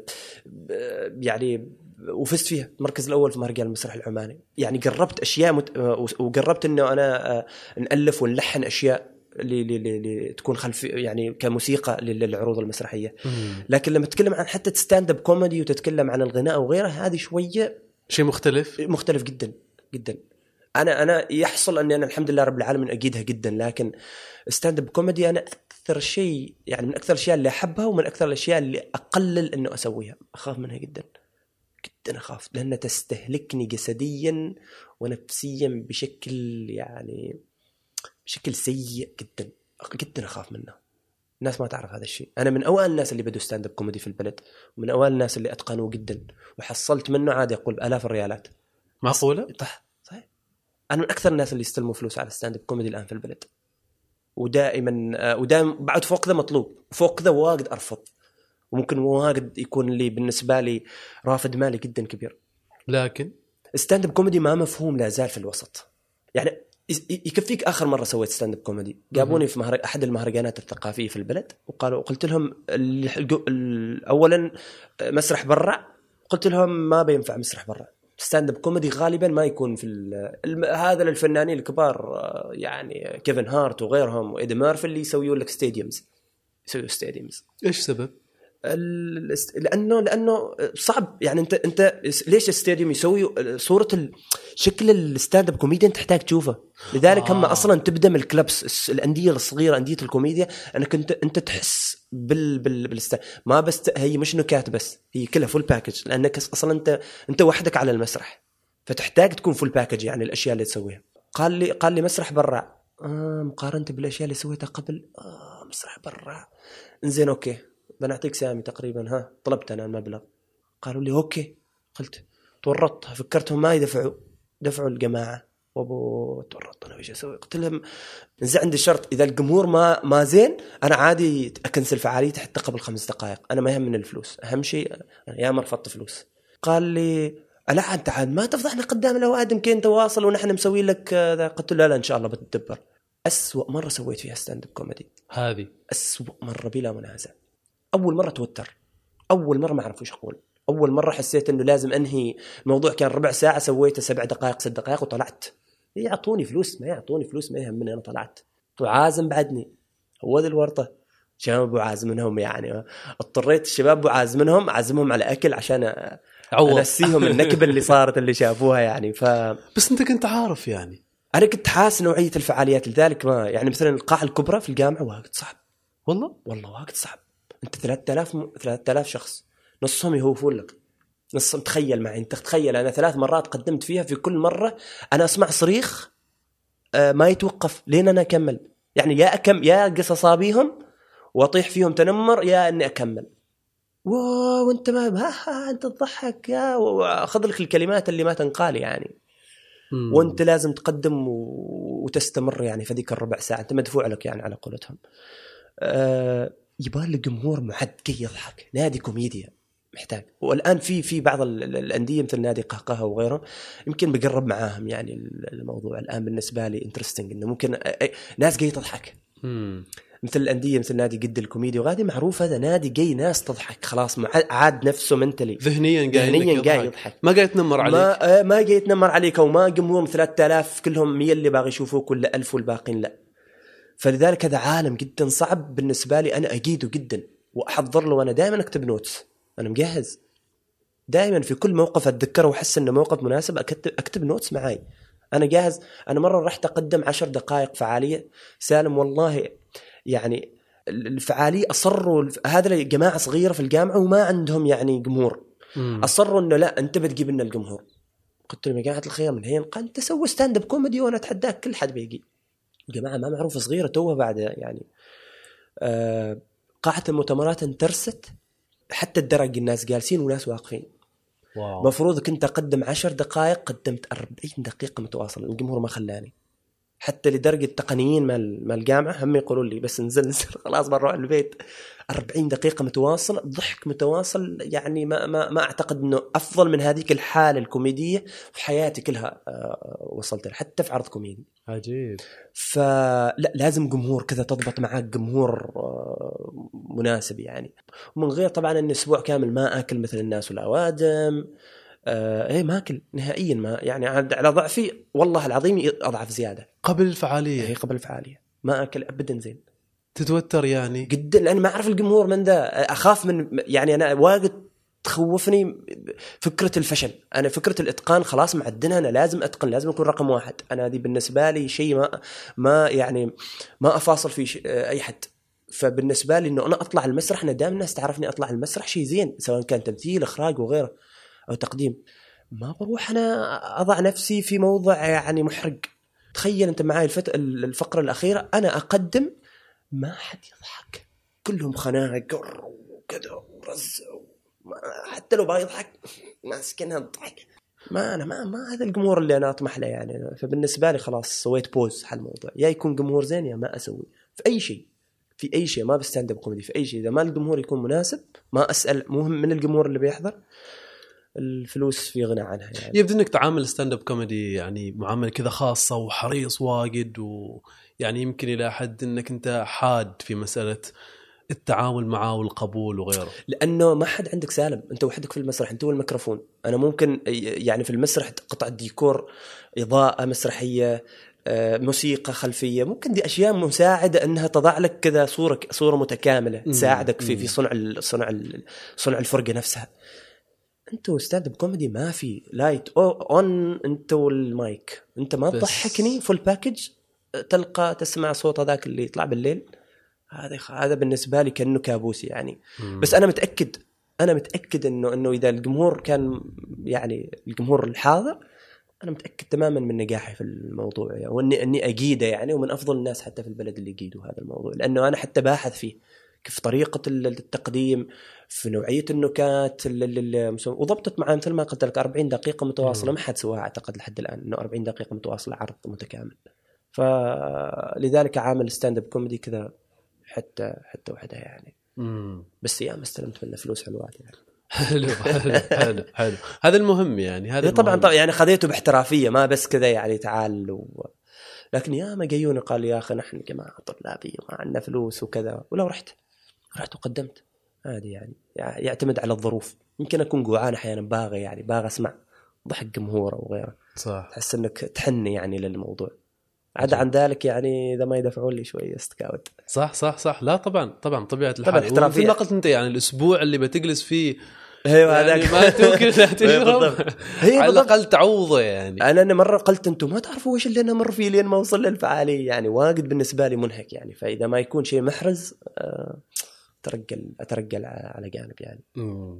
آه، يعني وفزت فيها. المركز الأول في مهرجان المسرح العماني. يعني قربت أشياء مت... آه، وقربت إنه أنا نألف ونلحن أشياء اللي اللي اللي تكون خلفي يعني كموسيقى لل- للعروض المسرحية. لكن لما تتكلم عن حتى stand-up comedy وتتكلم عن الغناء وغيره هذه شوية شيء مختلف؟ مختلف جدا جدا. أنا أنا يحصل أني أنا الحمد لله رب العالمين أجيدها جدا لكن stand-up comedy أنا أكثر شيء يعني من أكثر الأشياء اللي أحبها ومن أكثر الأشياء اللي أقلل إنه أسويها. أخاف منها جدا جدا أخاف لأنها تستهلكني جسديا ونفسيا بشكل يعني بشكل سيء جدا. جدا أخاف منها الناس ما تعرف هذا الشيء. أنا من أوائل الناس اللي بدوا stand-up comedy في البلد ومن أوائل الناس اللي أتقنوه جدا وحصلت منه عادي أقول بالاف الريالات. معقولة؟ صح صحيح. أنا من أكثر الناس اللي يستلموا فلوس على stand-up comedy الآن في البلد. ودائما آه، ودائما بعد فوق ذا مطلوب. فوق ذا واجد أرفض. وممكن واجد يكون لي بالنسبة لي رافد مالي جدا كبير. لكن؟ stand-up comedy ما مفهوم لا زال في الوسط. يعني يكفيك آخر مرة سويت stand-up comedy جابوني في مهر... أحد المهرجانات الثقافية في البلد وقالوا قلت لهم ال... اولا مسرح برا قلت لهم ما بينفع مسرح برا. stand-up comedy غالبا ما يكون في ال... هذا للفنانين الكبار يعني كيفن هارت وغيرهم وايدي ميرفي اللي يسويون لك stadiums يسويوا stadiums إيش سبب؟ لأنه لأنه صعب. يعني أنت أنت ليش ال stadium يسوي صورة شكل ال stand-up comedian تحتاج تشوفه. لذلك هم آه. أصلا تبدأ من ال clubs الأندية الصغيرة أندية الكوميديا. انك انت أنت تحس بال بال بالست... ما بس هي مش نكات بس هي كلها full package لأنك أصلا أنت أنت وحدك على المسرح. فتحتاج تكون full package يعني الأشياء اللي تسويها. قال لي قال لي مسرح برا. آه مقارنة بالأشياء اللي سويتها قبل؟ آه مسرح برا. زين okay. بنعطيك سامي تقريبا ها؟ طلبت أنا المبلغ. قالوا لي okay. قلت تورطت فكرتهم ما يدفعوا دفعوا الجماعة. وأبو تورطت أنا إيش أسوي؟ قلت لهم زين عندي شرط. إذا الجمهور ما ما زين أنا عادي أ cancel فعاليتي حتى قبل خمس دقائق. أنا ما يهمني الفلوس. أهم شيء يا ما رفضت فلوس. قال لي لا أنت عاد ما تفضحنا قدام الاوادم يمكن تواصل ونحن مسوي لك قلت له لا لا إن شاء الله بتدبر. أسوأ مرة سويت فيها stand-up comedy هذه. أسوأ مرة بلا منازع. أول مرة توتر. أول مرة ما أعرف وش أقول. أول مرة حسيت إنه لازم أنهي الموضوع كان ربع ساعة سويته سبع دقائق ست دقائق وطلعت. يعطوني فلوس ما يعطوني فلوس ما يهمني أنا طلعت. وعازم بعدني. هو ذي الورطة. شباب أبو عازم منهم يعني. اضطريت الشباب أبو عازم منهم أعزمهم على أكل عشان عوض. أنسيهم النكبة اللي صارت اللي شافوها يعني. ف بس أنت كنت عارف يعني. أنا كنت حاس نوعية الفعاليات لذلك ما يعني مثلا القاعة الكبرى في الجامعة واجد صعب. والله؟ والله واجد صعب. أنت 3000 م... 3000 شخص. نصهم يهوفون لك. نصهم تخيل معي أنت تخيل أنا ثلاث مرات قدمت فيها في كل مرة أنا أسمع صريخ آه ما يتوقف. لين أنا أكمل؟ يعني يا أكم يا قص أصابيهم وأطيح فيهم تنمر يا إني أكمل. واو وانت ما ها, أنت تضحك يا واخذ لك الكلمات اللي ما تنقال يعني. مم. وأنت لازم تقدم وتستمر يعني في ذيك الربع ساعة. أنت مدفوع لك يعني على قولتهم. آه يبغى لك جمهور معدي يضحك. نادي كوميديا محتاج. والآن في في بعض ال- ال- الأندية مثل نادي قهقهة وغيره يمكن بقرب معاهم يعني ال- الموضوع الآن بالنسبة لي interesting إنه ممكن ناس جاي تضحك. مم. مثل الأندية مثل نادي الكوميديا وهذه معروف هذا نادي جاي ناس تضحك. خلاص عاد نفسه mentally ذهنيا قاعد ذهنيا قاعد يضحك. ما قاعد يتنمر عليك. ما آه، ما جاي يتنمر عليك وما جمهور 3000 كلهم 100 اللي باغي يشوفوك ولا 1000 والباقين لا. فلذلك هذا عالم جدا صعب بالنسبة لي أنا أجيده جدا وأحضر له وأنا دائما أكتب notes أنا مجهز. دائما في كل موقف أتذكره وأحس إنه موقف مناسب اكتب أكتب notes معاي. أنا جاهز. أنا مرة رحت أقدم عشر دقائق فعالية. سالم والله يعني الفعاليه أصروا هذا جماعة صغيرة في الجامعة وما عندهم يعني جمهور. مم. أصروا إنه لا أنت بتجيب لنا الجمهور. قلت لهم يا جماعة الخير من هين؟ قال أنت سوي stand-up comedy وأنا أتحداك كل حد بيجي. جماعة ما معروفة صغيرة توها بعد يعني آه قاعه المؤتمرات انترست حتى الدرج الناس جالسين وناس واقفين. wow. مفروض كنت أقدم عشر دقائق قدمت 40 دقيقة متواصلة الجمهور ما خلاني. حتى لدرجة التقنيين مال مال الجامعة هم يقولوا لي بس نزل نزل خلاص بنروح البيت. 40 دقيقة متواصل ضحك متواصل يعني ما ما ما أعتقد إنه أفضل من هذيك الحالة الكوميدية في حياتي كلها آه، وصلت لها حتى في عرض كوميدي. عجيب. فلا لازم جمهور كذا تضبط معاك جمهور آه، مناسب يعني. ومن غير طبعا إن أسبوع كامل ما آكل مثل الناس والأوادم آه إيه ما آكل نهائيا ما يعني على ضعفي والله العظيم أضعف زيادة. قبل الفعالية. هي قبل الفعالية. ما آكل ابدا زين. تتوتر يعني؟ جدا لأن ما أعرف الجمهور من ذا. أخاف من يعني أنا واجد تخوفني فكرة الفشل. أنا فكرة الإتقان خلاص معدنها أنا لازم أتقن لازم أكون رقم واحد. أنا هذه بالنسبة لي شيء ما ما يعني ما أفاصل فيه أي حد. فبالنسبة لي إنه أنا أطلع المسرح أنا دائما الناس تعرفني أطلع المسرح شيء زين سواء كان تمثيل إخراج وغيره أو تقديم. ما بروح أنا أضع نفسي في موضع يعني محرج تخيل أنت معي الفت... الفقرة الأخيرة أنا أقدم ما حد يضحك. كلهم خناق وكذا ورز ما حتى لو بيضحك ماسكينها الضحك ما أنا ما ما هذا الجمهور اللي أنا أطمح له يعني. فبالنسبة لي خلاص سويت بوز حل الموضوع. يا يكون جمهور زين يا ما أسوي. في أي شيء. في أي شيء. ما بستاند اب كوميدي في أي شيء. إذا ما الجمهور يكون مناسب ما أسأل مهم من الجمهور اللي بيحضر الفلوس في غنى عنها يعني. يبدو إنك تعامل ستاند اب كوميدي يعني معاملة كذا خاصة وحريص واجد ويعني يمكن إلى حد إنك أنت حاد في مسألة التعامل معه والقبول وغيره. لأنه ما حد عندك سالم. أنت وحدك في المسرح أنت والميكروفون. أنا ممكن يعني في المسرح قطع ديكور إضاءة مسرحية آه، موسيقى خلفية. ممكن دي أشياء مساعدة إنها تضع لك كذا صوره صورة متكاملة. تساعدك في. في صنع صنع صنع الفرقة نفسها. انت stand-up comedy ما في light on انت والمايك انت ما تضحكني full package تلقى تسمع صوت هذاك اللي يطلع بالليل. هذا هذا بالنسبة لي كأنه كابوس يعني. بس أنا متأكد أنا متأكد انه إنه إذا الجمهور كان يعني الجمهور الحاضر أنا متأكد تماما من نجاحي في الموضوع يعني واني إني أجيده يعني ومن أفضل الناس حتى في البلد اللي يجيدوا هذا الموضوع. لأنه أنا حتى باحث فيه. كيف طريقة ال- التقديم في نوعية النكات ال- ال- ال- وضبطت معاه مثل ما قلت لك 40 دقيقة متواصلة. مم. ما حد سواها أعتقد لحد الآن إنه 40 دقيقة متواصلة عرض متكامل. فلذلك عامل stand-up comedy كذا حتى حتى وحدها يعني. مم. بس أيام استلمت منه فلوس حلوات يعني حلو حلو حلو حلو. هذا المهم يعني هذا إيه طبعا المهم. طبعا يعني خذيته باحترافية ما بس كذا يعني تعال و... لكن يا ما جايوني قال يا أخي نحن جماعة طلابية ما عندنا فلوس وكذا. ولو رحت رحت وقدمت. عادي يعني يع- يعتمد على الظروف. يمكن أكون جوعان أحيانا باغي يعني باغي أسمع ضحك جمهور أو غيره. صح. تحس إنك تحن يعني للموضوع. عدا عن ذلك يعني إذا ما يدفعون لي شوية استكاوت. صح صح صح. لا طبعا طبعا طبيعة طبعاً الحال احترافية. ومثل ما قلت أنت يعني الأسبوع اللي بتجلس فيه أيوه يعني هذاك. ما تاكل لا تشرب بالضبط. هي على. الأقل تعوضه يعني. أنا أنا مرة قلت أنتم ما تعرفوا إيش اللي أنا مر فيه لين ما أوصل للفعالية. يعني واجد بالنسبة لي منهك يعني. فإذا ما يكون شيء محرز آه، اترجل اترجل على جانب يعني. مم.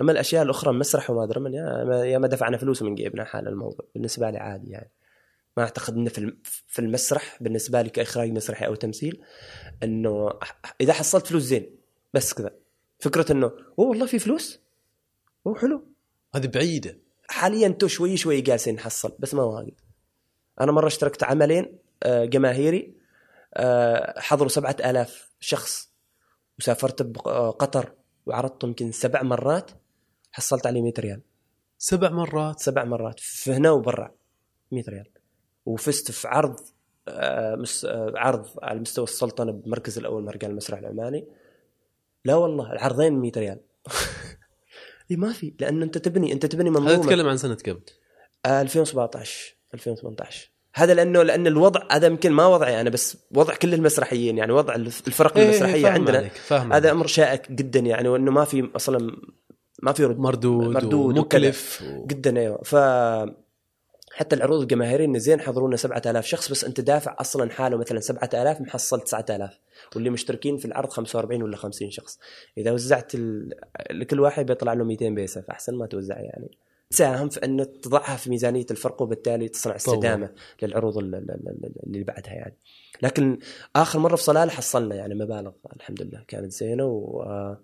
أما الأشياء الأخرى مسرح وما أدري من يا ما, يا ما دفعنا فلوس من جيبنا حال الموضوع. بالنسبة لي عادي يعني. ما أعتقد إنه في في المسرح بالنسبة لي كإخراج مسرحي أو تمثيل إنه إذا حصلت فلوس زين بس كذا. فكرة إنه أوه والله في فلوس؟ أوه حلو. هذه بعيدة. حاليا تو شوي شوي جالسين نحصل بس ما واجد أنا مرة اشتركت عملين آه، جماهيري آه، حضروا سبعة آلاف شخص. وسافرت بقطر وعرضت يمكن سبع مرات حصلت عليه 100 ريال. سبع مرات؟ سبع مرات. في هنا وبرا 100 ريال. وفزت في عرض آه، آه، عرض على مستوى السلطنة بمركز الأول مهرجان المسرح العماني. لا والله العرضين 100 ريال. إيه ما في لأنه أنت تبني أنت تبني هذا منظومة. نتكلم عن سنة كم؟ آه، 2017 2018 هذا لأنه لأن الوضع هذا يمكن ما وضعي أنا بس وضع كل المسرحيين يعني وضع الفرق إيه، المسرحية فاهم عندنا عليك، فاهم هذا. أمر شائك جدا يعني وإنه ما في أصلا ما في رد مردود, مردود ومكلف و... جدا أيوه. ف حتى العروض الجماهيرية انه زين حضرونا 7000 شخص بس أنت دافع أصلا حاله مثلا 7000 محصل 9000 واللي مشتركين في العرض 45 ولا 50 شخص. إذا وزعت ال... لكل واحد بيطلع له 200 بيسة فأحسن ما توزع يعني. تساهم في انه تضعها في ميزانية الفرق وبالتالي تصنع طبعاً. استدامة للعروض ال- ال- اللي بعدها يعني. لكن آخر مرة في صلالة حصلنا يعني مبالغ الحمد لله. كانت زينة و آه،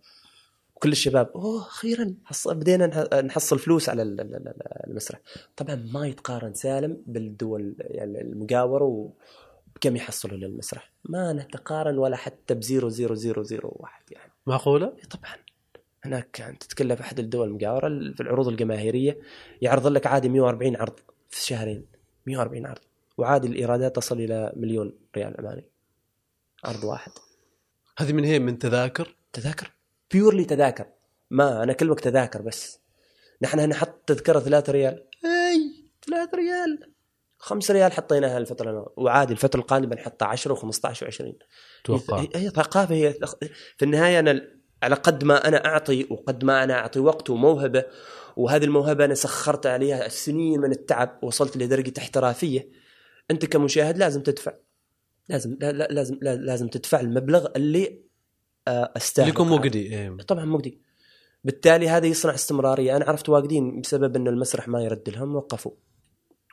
وكل الشباب أوه أخيرا حصل بدينا نح- نحصل فلوس على ال- ال- ال- المسرح. طبعا ما يتقارن سالم بالدول يعني المجاوره وبكم يحصلوا للمسرح. ما نتقارن ولا حتى بزيرو زيرو زيرو زيرو واحد يعني. معقولة؟ إيه طبعا. هناك كان تتكلم في أحد الدول المجاورة في العروض الجماهيرية يعرض لك عادي 140 عرض في شهرين 140 عرض. وعادي الإيرادات تصل إلى مليون ريال عماني عرض واحد. هذه من هي؟ من تذاكر؟ تذاكر. بيورلي تذاكر. ما أنا كلمك تذاكر بس. نحن هنا حط تذكرة 3 ريال. أي! 3 ريال. 5 ريال حطيناها الفترة الم- وعادي الفترة القادمة نحطها 10 و15 و20 أتوقع هي ثقافة هي في النهاية أنا على قد ما أنا أعطي وقد ما أنا أعطي وقت وموهبة وهذه الموهبة أنا سخرت عليها سنين من التعب وصلت لدرجة احترافية. أنت كمشاهد لازم تدفع. لازم لا لا لازم لا لازم تدفع المبلغ اللي آه، استاهل يكون مقدي إيه. طبعا مقدي بالتالي هذا يصنع استمرارية. أنا عرفت واجدين بسبب إنه المسرح ما يرد لهم وقفوا.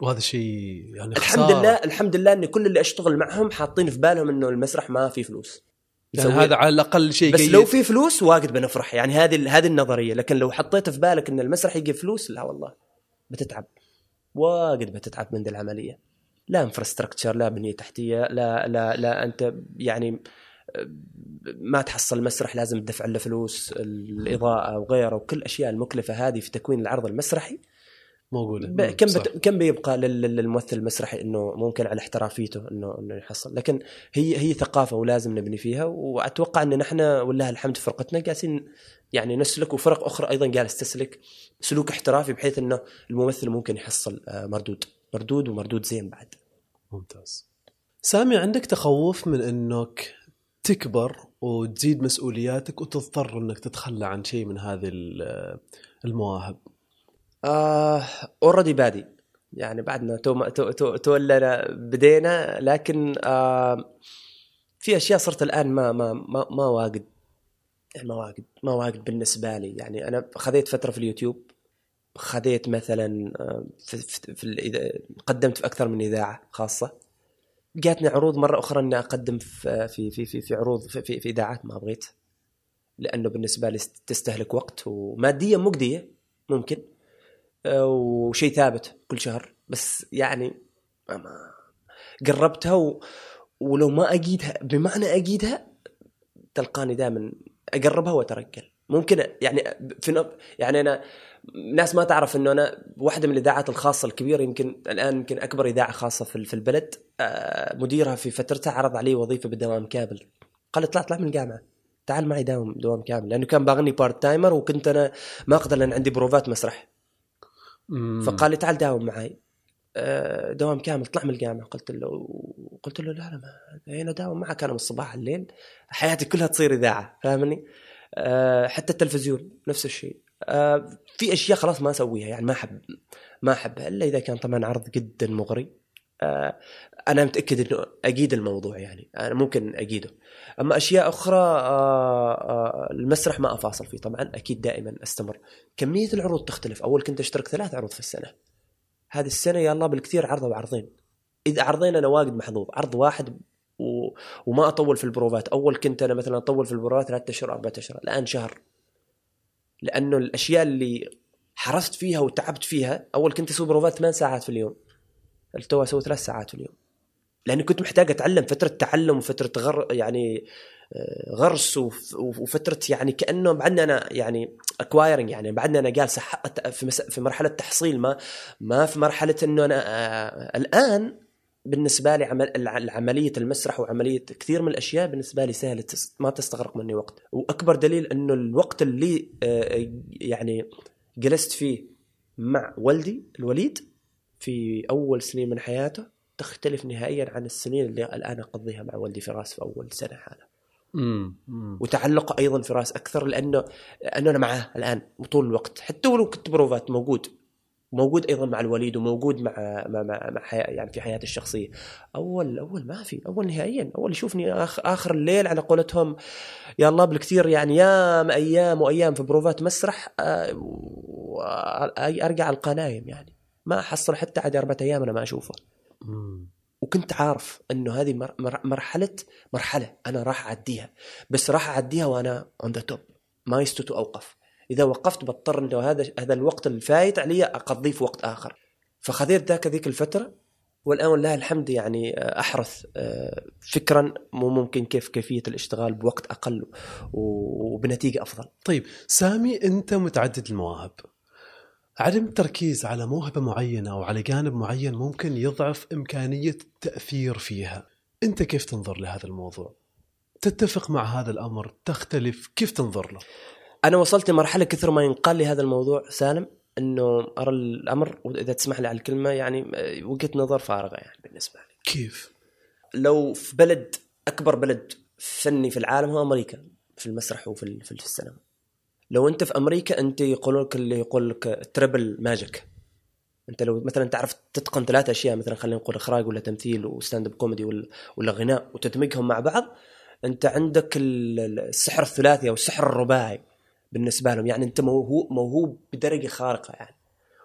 وهذا شيء يعني الحمد خسارة. لله الحمد لله إن كل اللي أشتغل معهم حاطين في بالهم إنه المسرح ما في فلوس. يعني هذا على الأقل شيء بس جيد. لو في فلوس واجد بنفرح. يعني هذه هذه النظرية. لكن لو حطيت في بالك إن المسرح يجيب فلوس لا والله. بتتعب. واجد بتتعب من ذي العملية. لا انفراستراكشر لا بنية تحتية لا لا لا أنت يعني ما تحصل مسرح لازم تدفع له فلوس الإضاءة وغيره وكل الأشياء المكلفة هذه في تكوين العرض المسرحي. موجودة. كم. بت... كم بيبقى لل- لل- للممثل المسرحي إنه ممكن على احترافيته إنه إنه يحصل؟ لكن هي هي ثقافة ولازم نبني فيها وأتوقع إن نحن ولله الحمد فرقتنا جالسين يعني نسلك وفرق أخرى أيضا جالس تسلك سلوك احترافي بحيث إنه الممثل ممكن يحصل آه، مردود. مردود ومردود زين بعد. ممتاز. سامي عندك تخوف من إنك تكبر وتزيد مسؤولياتك وتضطر إنك تتخلى عن شيء من هذه ال- المواهب آه already بادي. يعني بعدنا تو تو تو, تو بدينا لكن آه في أشياء صرت الآن ما ما ما, ما واجد يعني ما واجد ما واجد بالنسبة لي. يعني أنا خذيت فترة في اليوتيوب خذيت مثلا آه، في, في, في الإذا- قدمت في أكثر من إذاعة خاصة. جاتني عروض مرة أخرى إني أقدم في في في في, في عروض في, في, في إذاعات ما بغيت لأنه بالنسبة لي تستهلك وقت وماديا مجدية ممكن. آه، وشيء ثابت كل شهر. بس يعني ما- قربتها و... ولو ما أجيدها بمعنى أجيدها تلقاني دائما أقربها وا تركل ممكن يعني في نب... يعني أنا ناس ما تعرف إنه أنا واحدة من الإذاعات الخاصة الكبيرة يمكن الآن يمكن أكبر إذاعة خاصة في في البلد آه، مديرها في فترتها عرض علي وظيفة بدوام كامل. قال اطلع اطلع من الجامعة تعال معي داوم دوام كامل. لأنه كان باغني part timer وكنت أنا ما أقدر لأن عندي بروفات مسرح. فقال لي تعال داوم معي آه، دوام كامل طلع من الجامعة قلت له قلت له لا لا ما هنا داوم معك أنا من الصباح الليل حياتي كلها تصير إذاعة فاهمني؟ آه، حتى التلفزيون نفس الشيء. آه، في أشياء خلاص ما أسويها يعني ما أحب ما أحبها إلا إذا كان طبعا عرض جدا مغري. أنا متأكد إنه أجيد الموضوع يعني. أنا ممكن أجيده. أما أشياء أخرى آه، آه، المسرح ما أفاصل فيه. طبعا أكيد دائما أستمر. كمية العروض تختلف. أول كنت أشترك ثلاث عروض في السنة. هذه السنة يا الله بالكثير عرض أو عرضين إذا عرضين أنا واجد محظوظ. عرض واحد و... وما أطول في البروفات. أول كنت أنا مثلا أطول في البروفات ثلاثة أشهر أربعة أشهر. الآن شهر. لأنه الأشياء اللي حرصت فيها وتعبت فيها أول كنت أسوي بروفات ثمان ساعات في اليوم. التو أسوي ثلاث ساعات في اليوم. لأني كنت محتاج أتعلم فترة تعلم وفترة غر يعني آه، غرس وف- وفترة يعني كأنه بعدنا أنا يعني اكوايرنج يعني بعدنا أنا جالس في في مرحلة تحصيل ما ما في مرحلة إنه أنا آه، الآن بالنسبة لي عمل عمليه المسرح وعملية كثير من الأشياء بالنسبة لي سهلة ما تستغرق مني وقت. وأكبر دليل إنه الوقت اللي آه، يعني جلست فيه مع والدي الوليد في أول سنين من حياته تختلف نهائيا عن السنين اللي الآن أقضيها مع ولدي فراس في أول سنة هذا. وتعلقه أيضا فراس أكثر لأنه لأنه أنا معاه الآن طول الوقت. حتى ولو كنت بروفات موجود موجود أيضا مع الوليد وموجود مع مع مع, مع حياة يعني في حياتي الشخصية. اول أول ما في أول نهائيا أول يشوفني آخر, آخر الليل على قولتهم يا الله بالكثير يعني يام أيام وأيام في بروفات مسرح آه، وارجع على القنايم يعني. ما احصل حتى عاد أربعة أيام أنا ما أشوفه. مم. وكنت عارف إنه هذه مر- مر- مرحلة مرحلة أنا راح أعديها. بس راح أعديها وأنا on the top ما يستو أوقف. إذا وقفت بضطر إنه هذا هذا الوقت الفايت علي أقضيه في وقت آخر. فخذيت ذاك ذيك الفترة والآن والله الحمد يعني آه، أعرف آه، فكرا مو ممكن كيف كيفية الاشتغال بوقت أقل وبنتيجة أفضل. طيب سامي أنت متعدد المواهب. عدم التركيز على موهبة معينة أو على جانب معين ممكن يضعف إمكانية التاثير فيها. أنت كيف تنظر لهذا الموضوع؟ تتفق مع هذا الأمر؟ تختلف؟ كيف تنظر له؟ أنا وصلت لمرحلة كثر ما ينقال لي هذا الموضوع سالم إنه أرى الأمر وإذا تسمح لي على الكلمة يعني وجهة نظر فارغة يعني بالنسبة لي. كيف؟ لو في بلد أكبر بلد فني في العالم هو أمريكا في المسرح وفي ال- في السينما. لو انت في أمريكا انت يقولون لك اللي يقول لك triple magic انت لو مثلا تعرف تتقن ثلاث أشياء مثلا خلينا نقول إخراج ولا تمثيل و stand up comedy ولا, ولا غناء وتدمجهم مع بعض انت عندك ال- ال- السحر الثلاثي أو السحر الرباعي بالنسبة لهم. يعني انت موهوب موهوب بدرجة خارقة يعني.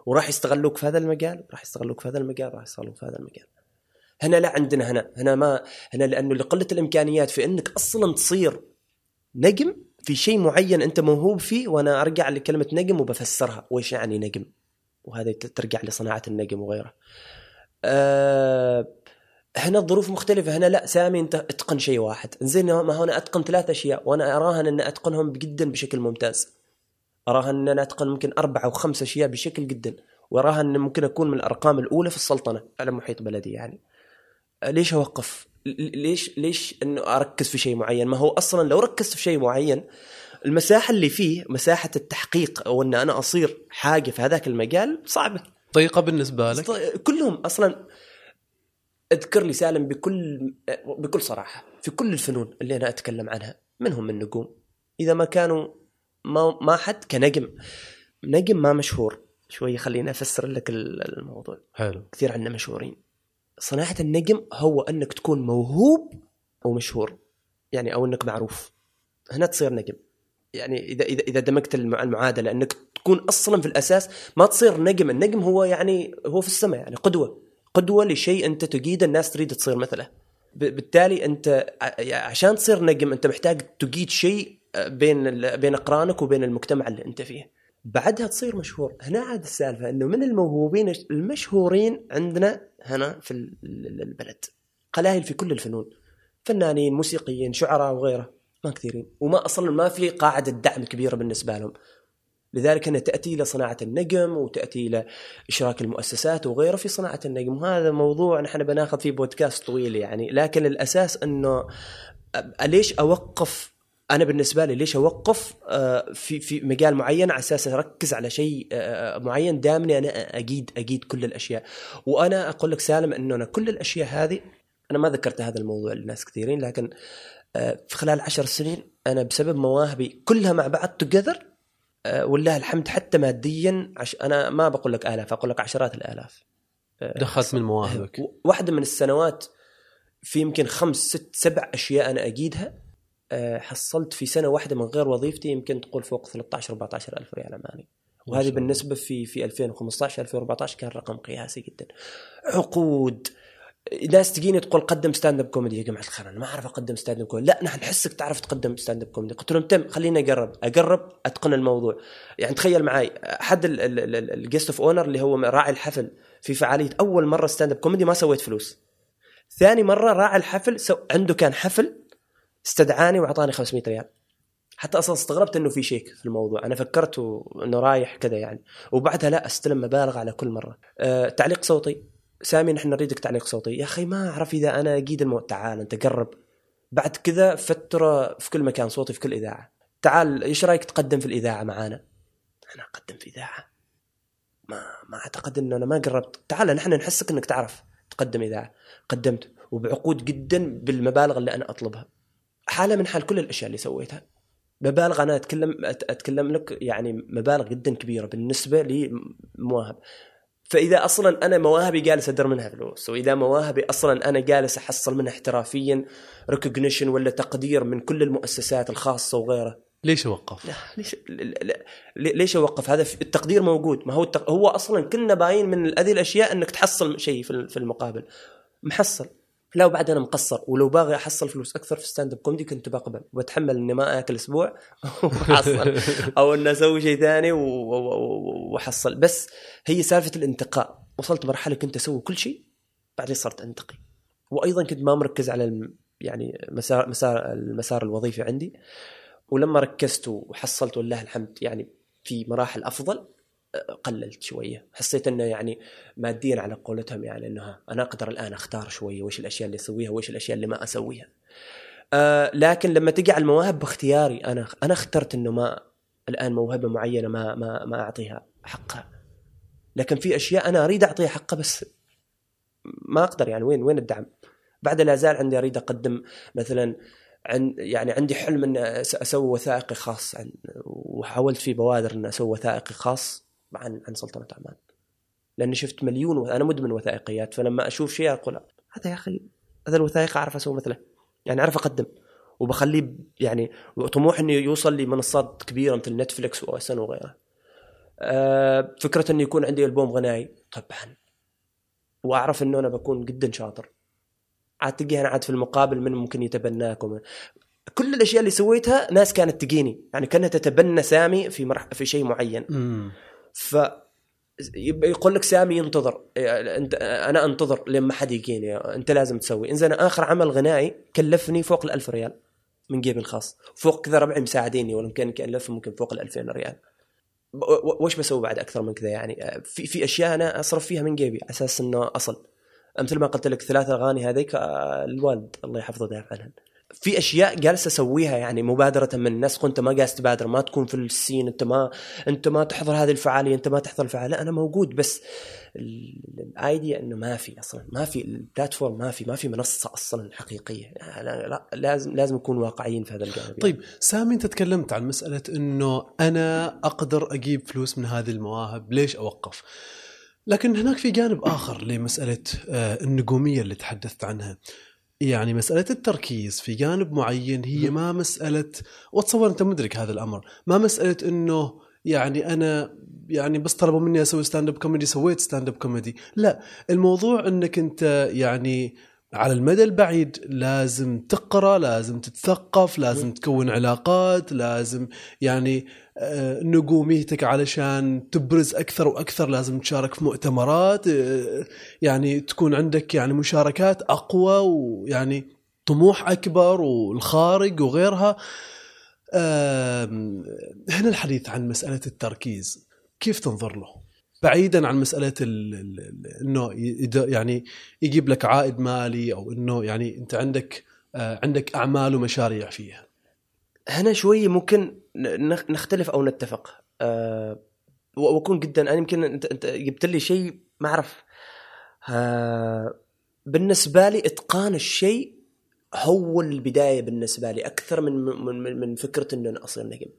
وراح يستغلوك في هذا المجال راح يستغلوك في هذا المجال راح يستغلوك في هذا المجال. هنا لا عندنا هنا هنا ما هنا لأنه لقلة الإمكانيات في إنك أصلا تصير نجم في شيء معين أنت موهوب فيه وأنا أرجع لكلمة نجم وبفسرها. وش يعني نجم؟ وهذا ترجع لصناعة النجم وغيره أه هنا الظروف مختلفة. هنا لا سامي أنت أتقن شيء واحد. زين ما هو أنا أتقن ثلاث أشياء. وأنا أراهن أن أتقنهم جدا بشكل ممتاز. أراهن أن أنا أتقن ممكن أربع أو خمس أشياء بشكل جدا. واراها أن ممكن أكون من الأرقام الأولى في السلطنة على محيط بلدي يعني. ليش أوقف؟ ليش ليش إنه أركز في شيء معين؟ ما هو أصلا لو ركزت في شيء معين المساحة اللي فيه مساحة التحقيق أو إن أنا أصير حاجة في هذاك المجال صعبة. ضيقه بالنسبة لك؟ كلهم أصلا أذكر لي سالم بكل بكل صراحة في كل الفنون اللي أنا أتكلم عنها منهم النجوم. إذا ما كانوا ما ما حد كنجم نجم ما مشهور. شوي خليني أفسر لك الموضوع. حلو. كثير عنا مشهورين. صناعة النجم هو أنك تكون موهوب ومشهور يعني أو أنك معروف. هنا تصير نجم. يعني إذا إذا إذا دمجت المع- المعادلة أنك تكون أصلا في الأساس ما تصير نجم. النجم هو يعني هو في السماء يعني قدوة. قدوة لشيء أنت تجيد الناس تريد تصير مثله. بالتالي أنت ع- عشان تصير نجم أنت محتاج تجيد شيء بين ال- بين أقرانك وبين المجتمع اللي أنت فيه. بعدها تصير مشهور. هنا عاد السالفة أنه من الموهوبين المشهورين عندنا هنا في ال- ال- البلد. قلاهل في كل الفنون. فنانين موسيقيين شعراء وغيره. ما كثيرين. وما أصلا ما في قاعدة دعم كبيرة بالنسبة لهم. لذلك انها تأتي إلى صناعة النجم وتأتي إلى إشراك المؤسسات وغيره في صناعة النجم. وهذا موضوع نحن بناخذ فيه بودكاست طويل يعني. لكن الأساس إنه ليش أوقف أنا بالنسبة لي ليش أوقف آه، في في مجال معين على أساس أركز على شيء آه، معين دامني أنا أجيد أجيد كل الأشياء. وأنا أقول لك سالم إنه أنا كل الأشياء هذه أنا ما ذكرت هذا الموضوع لناس كثيرين لكن آه، في خلال عشر سنين أنا بسبب مواهبي كلها مع بعض توجذر والله الحمد حتى ماديا عش أنا ما بقول لك آلاف أقول لك عشرات الآلاف. آه، دخلت من مواهبك. واحدة من السنوات في يمكن خمس ست سبع أشياء أنا أجيدها. آه، حصلت في سنة واحدة من غير وظيفتي يمكن تقول فوق 13 14 ألف ريال عماني ما وهذه. بالنسبة في في 2015 2014 كان رقم قياسي جدا. عقود. ناس تجيني تقول قدم stand up comedy يا جماعة الخير أنا ما أعرف أقدم stand up comedy لا نحن نحسك تعرف تقدم stand up comedy قلت لهم تم خليني أجرب. أجرب أتقن الموضوع. يعني تخيل معي أحد ال guest of honor اللي هو راعي الحفل في فعالية أول مرة stand up comedy ما سويت فلوس. ثاني مرة راعي الحفل سو عنده كان حفل استدعاني وأعطاني 500 ريال. حتى أصلا استغربت إنه في شيك في الموضوع. أنا فكرت إنه رايح كذا يعني. وبعدها لا أستلم مبالغ على كل مرة. أه تعليق صوتي. سامي نحن نريدك تعليق صوتي. يا أخي ما أعرف إذا أنا أجيد المو... تعال أنت قرب. بعد كذا فترة في كل مكان صوتي في كل إذاعة. تعال إيش رأيك تقدم في الإذاعة معانا؟ أنا أقدم في إذاعة. ما ما أعتقد إنه أنا ما قربت. تعال نحن نحسك إنك تعرف تقدم إذاعة. قدمت. وبعقود جدا بالمبالغ اللي أنا أطلبها. حالة من حال كل الأشياء اللي سويتها. مبالغ أنا اتكلم أتكلم لك يعني مبالغ جدا كبيرة بالنسبة لمواهب. فإذا أصلا أنا مواهبي جالس أدر منها فلوس وإذا مواهبي أصلا أنا جالس أحصل منها احترافيا ريكوجنيشن ولا تقدير من كل المؤسسات الخاصة وغيرها. ليش اوقف؟ لا ليش لا- ليش اوقف هذا التقدير موجود. ما هو التق... هو أصلا كنا باين من هذه الأشياء إنك تحصل شيء في في المقابل. محصل. لا وبعد أنا مقصر. ولو باغي أحصل فلوس أكثر في stand up comedy كنت بقبل. وبتحمل إني ما آكل أسبوع وأحصل. أو إني أسوي شيء ثاني وأحصل. بس هي سالفة الانتقاء. وصلت مرحلة كنت أسوي كل شيء بعدين صرت انتقي وأيضا كنت ما مركز على الم... يعني مسار مسار المسار الوظيفي عندي. ولما ركزت وحصلت ولله الحمد يعني في مراحل أفضل قللت شوية. حسيت إنه يعني ماديا على قولتهم يعني انه أنا أقدر الآن أختار شوية وش الأشياء اللي أسويها وش الأشياء اللي ما أسويها. آه لكن لما تجي على المواهب باختياري أنا أنا اخترت إنه ما الآن موهبة معينة ما ما ما أعطيها حقها. لكن في أشياء أنا أريد أعطيها حقها بس ما أقدر يعني وين وين الدعم؟ بعد لا زال عندي أريد أقدم مثلا عن يعني عندي حلم ان أسوي وثائقي خاص عن وحاولت في بوادر ان أسوي وثائقي خاص. عن عن سلطنة عمان لاني شفت مليون. أنا مدمن وثائقيات فلما أشوف شيء أقول هذا يا أخي هذا الوثائقي أعرف أسوي مثله يعني أعرف أقدم وبخليه يعني طموح إنه يوصل لمنصات كبيرة مثل نتفلكس و OSN وغيرها. أه فكرة إنه يكون عندي ألبوم غنائي طبعا وأعرف إنه أنا بكون جدا شاطر عاد تلقيها أنا عاد في المقابل من ممكن يتبناك ومن كل الأشياء اللي سويتها ناس كانت تجيني يعني كأنها تتبنى سامي في مرح في شيء معين. ف يقول لك سامي ينتظر. انت أنا انتظر لما حد يجيني. انت لازم تسوي. انزين آخر عمل غنائي كلفني فوق الألف ريال من جيبي الخاص. فوق كذا ربعي مساعديني ولا يمكن كلف ممكن فوق ال 2000 ريال. وش بسوي بعد أكثر من كذا يعني؟ في في أشياء أنا أصرف فيها من جيبي على أساس إنه أصل. مثل ما قلت لك ثلاث اغاني هذيك آه، الوالد الله يحفظه دافع عنها في أشياء جالس أسويها يعني مبادرة من الناس كنت ما جالس تبادر ما تكون في السين أنت ما أنت ما تحضر هذه الفعالية أنت ما تحضر الفعالية. أنا موجود بس ال- الآيديا إنه ما في أصلا ما في البلاتفورم ما في ما في منصة أصلا حقيقية. لا, لا, لا لازم لازم نكون واقعيين في هذا الجانب طيب سامي أنت تكلمت عن مسألة إنه أنا أقدر أجيب فلوس من هذه المواهب ليش أوقف؟ لكن هناك في جانب آخر لمسألة آه، النجومية اللي تحدثت عنها. يعني مسألة التركيز في جانب معين هي ما مسألة واتصور أنت مدرك هذا الأمر ما مسألة أنه يعني أنا يعني بس طلبوا مني أسوي stand up comedy سويت stand up comedy لا الموضوع أنك أنت يعني على المدى البعيد لازم تقرأ لازم تتثقف لازم تكون علاقات لازم يعني آه، نجوميتك علشان تبرز أكثر وأكثر لازم تشارك في مؤتمرات آه، يعني تكون عندك يعني مشاركات أقوى ويعني طموح أكبر والخارج وغيرها. هنا الحديث عن مسألة التركيز. كيف تنظر له؟ بعيدا عن مسألة ال- ال- ال- إنه يعني يجيب لك عائد مالي أو إنه يعني أنت عندك آه، عندك أعمال ومشاريع فيها. هنا شوي ممكن نخ- نختلف أو نتفق. أه وأكون جدا أنا يمكن أنت أنت جبت لي شيء ما أعرف. أه بالنسبة لي إتقان الشيء هو البداية بالنسبة لي أكثر من من من, من فكرة إنه أنا اصير نجم.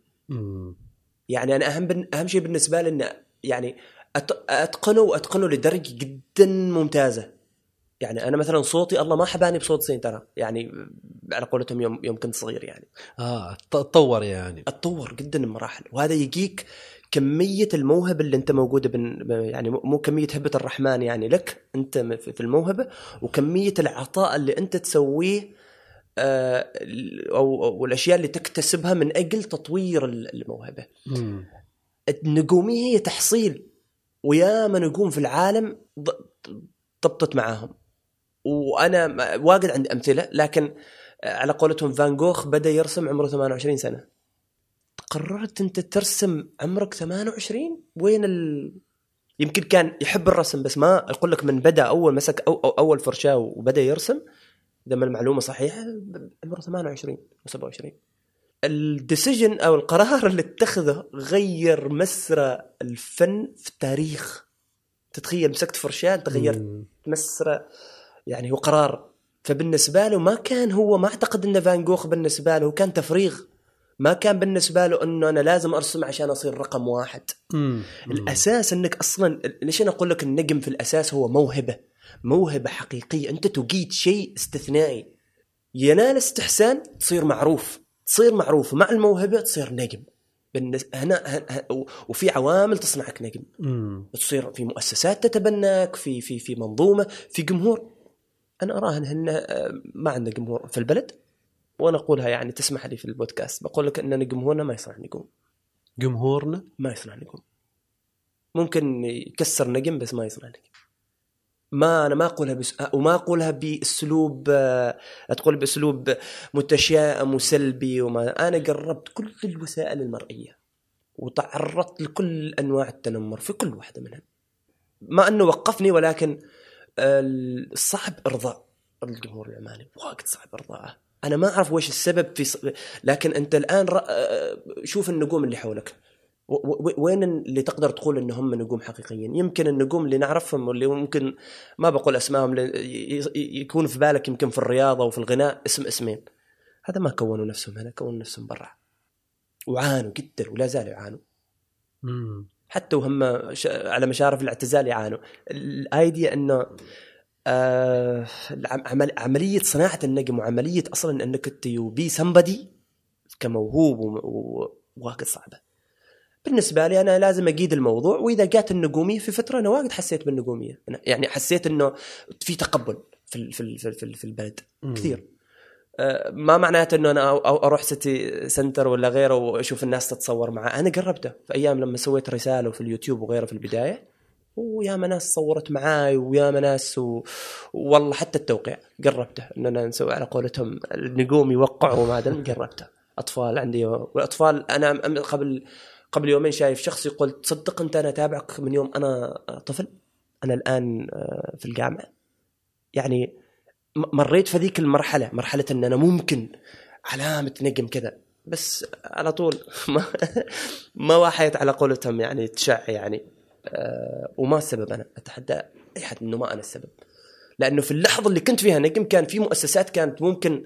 يعني أنا أهم أهم شيء بالنسبة لي إنه يعني أتقنه وأتقنه لدرجة جدا ممتازة. يعني أنا مثلا صوتي الله ما حباني بصوت زين ترى. يعني على قولتهم يوم يوم كنت صغير يعني. آه تطور يعني. أتطور جدا بمراحل وهذا يجيك كمية الموهبة اللي أنت موجودة بن يعني مو كمية هبة الرحمن يعني لك. أنت في الموهبة. وكمية العطاء اللي أنت تسويه آه، أو أو الأشياء اللي تكتسبها من أجل تطوير ال- الموهبة. مم. النجوميه هي تحصيل. وياما نجوم في العالم ضبطت معاهم. وأنا واجد عندي أمثلة لكن على قولتهم فان جوخ بدأ يرسم عمره 28 سنة. قررت أنت ترسم عمرك 28 وين ال... يمكن كان يحب الرسم بس ما أقول لك من بدأ أول مسك أو أو أول فرشاة وبدأ يرسم إذا ما المعلومة صحيحة عمره 28 أو 27 الديسيجن أو القرار اللي اتخذه غير مسرى الفن في التاريخ. تتخيل مسكت فرشاة انت غيرت مم. مسرة يعني هو قرار. فبالنسبة له ما كان هو ما أعتقد إن فان جوخ بالنسبة له كان تفريغ. ما كان بالنسبة له إنه أنا لازم أرسم عشان أصير رقم واحد. مم. الأساس إنك أصلا ليش أنا أقول لك النجم في الأساس هو موهبة؟ موهبة حقيقية. أنت تقيد شيء استثنائي. ينال استحسان تصير معروف. تصير معروف مع الموهبة تصير نجم بالنس- هنا وفي عوامل تصنعك نجم مم. تصير في مؤسسات تتبناك في في في منظومة في جمهور. أنا أراهن ان آه، ما عندنا جمهور في البلد وأنا أقولها يعني تسمح لي في البودكاست. بقول لك ان جمهورنا ما يصنع نجوم جمهورنا؟ ما يصنع نجوم ممكن يكسر نجم بس ما يصنع نجم ما أنا ما أقولها بس وما أقولها بأسلوب آه، تقول بأسلوب متشائم وسلبي وما أنا قربت كل الوسائل المرئية وتعرضت لكل أنواع التنمر في كل واحدة منها. ما أنه وقفني ولكن آه، الصعب إرضاء الجمهور العماني واجد صعب إرضاءه. أنا ما أعرف وش السبب في. لكن أنت الآن ر... آه، شوف النجوم اللي حولك. وين اللي تقدر تقول ان هم نجوم حقيقيين؟ يمكن النجوم اللي نعرفهم واللي ممكن ما بقول أسمائهم يكون في بالك يمكن في الرياضة وفي الغناء اسم اسمين. هذا ما كونوا نفسهم هنا كونوا نفسهم برا. وعانوا جدا ولا زالوا يعانوا. حتى وهم على مشارف الاعتزال يعانوا. الايديا إنه آه عملية صناعة النجم وعملية أصلا إنك انت بي سمبدي كموهوب و- و- واجد صعبة. بالنسبة لي أنا لازم أقيد الموضوع وإذا جات النجومية في فترة أنا واجد حسيت بالنجومية. يعني حسيت إنه في تقبل في في في في البلد. كثير. آه، ما معناته إنه أنا أروح سيتي سنتر ولا غيره وأشوف الناس تتصور معه. أنا جربته في أيام لما سويت رسالة في اليوتيوب وغيره في البداية وياما ناس صورت معاي وياما ناس و... والله حتى التوقيع جربته اننا نسوي على قولتهم النجوم يوقعوا وما أدري جربته. أطفال عندي والاطفال أنا قبل قبل يومين شايف شخص يقول تصدق أنت أنا أتابعك من يوم أنا طفل؟ أنا الآن آه، في الجامعة. يعني مريت في ذيك المرحلة مرحلة إن أنا ممكن علامة نجم كذا. بس على طول ما ما واحد على قولتهم يعني تشع يعني آه، وما السبب أنا. أتحدى أي حد إنه ما أنا السبب. لأنه في اللحظة اللي كنت فيها نجم كان في مؤسسات كانت ممكن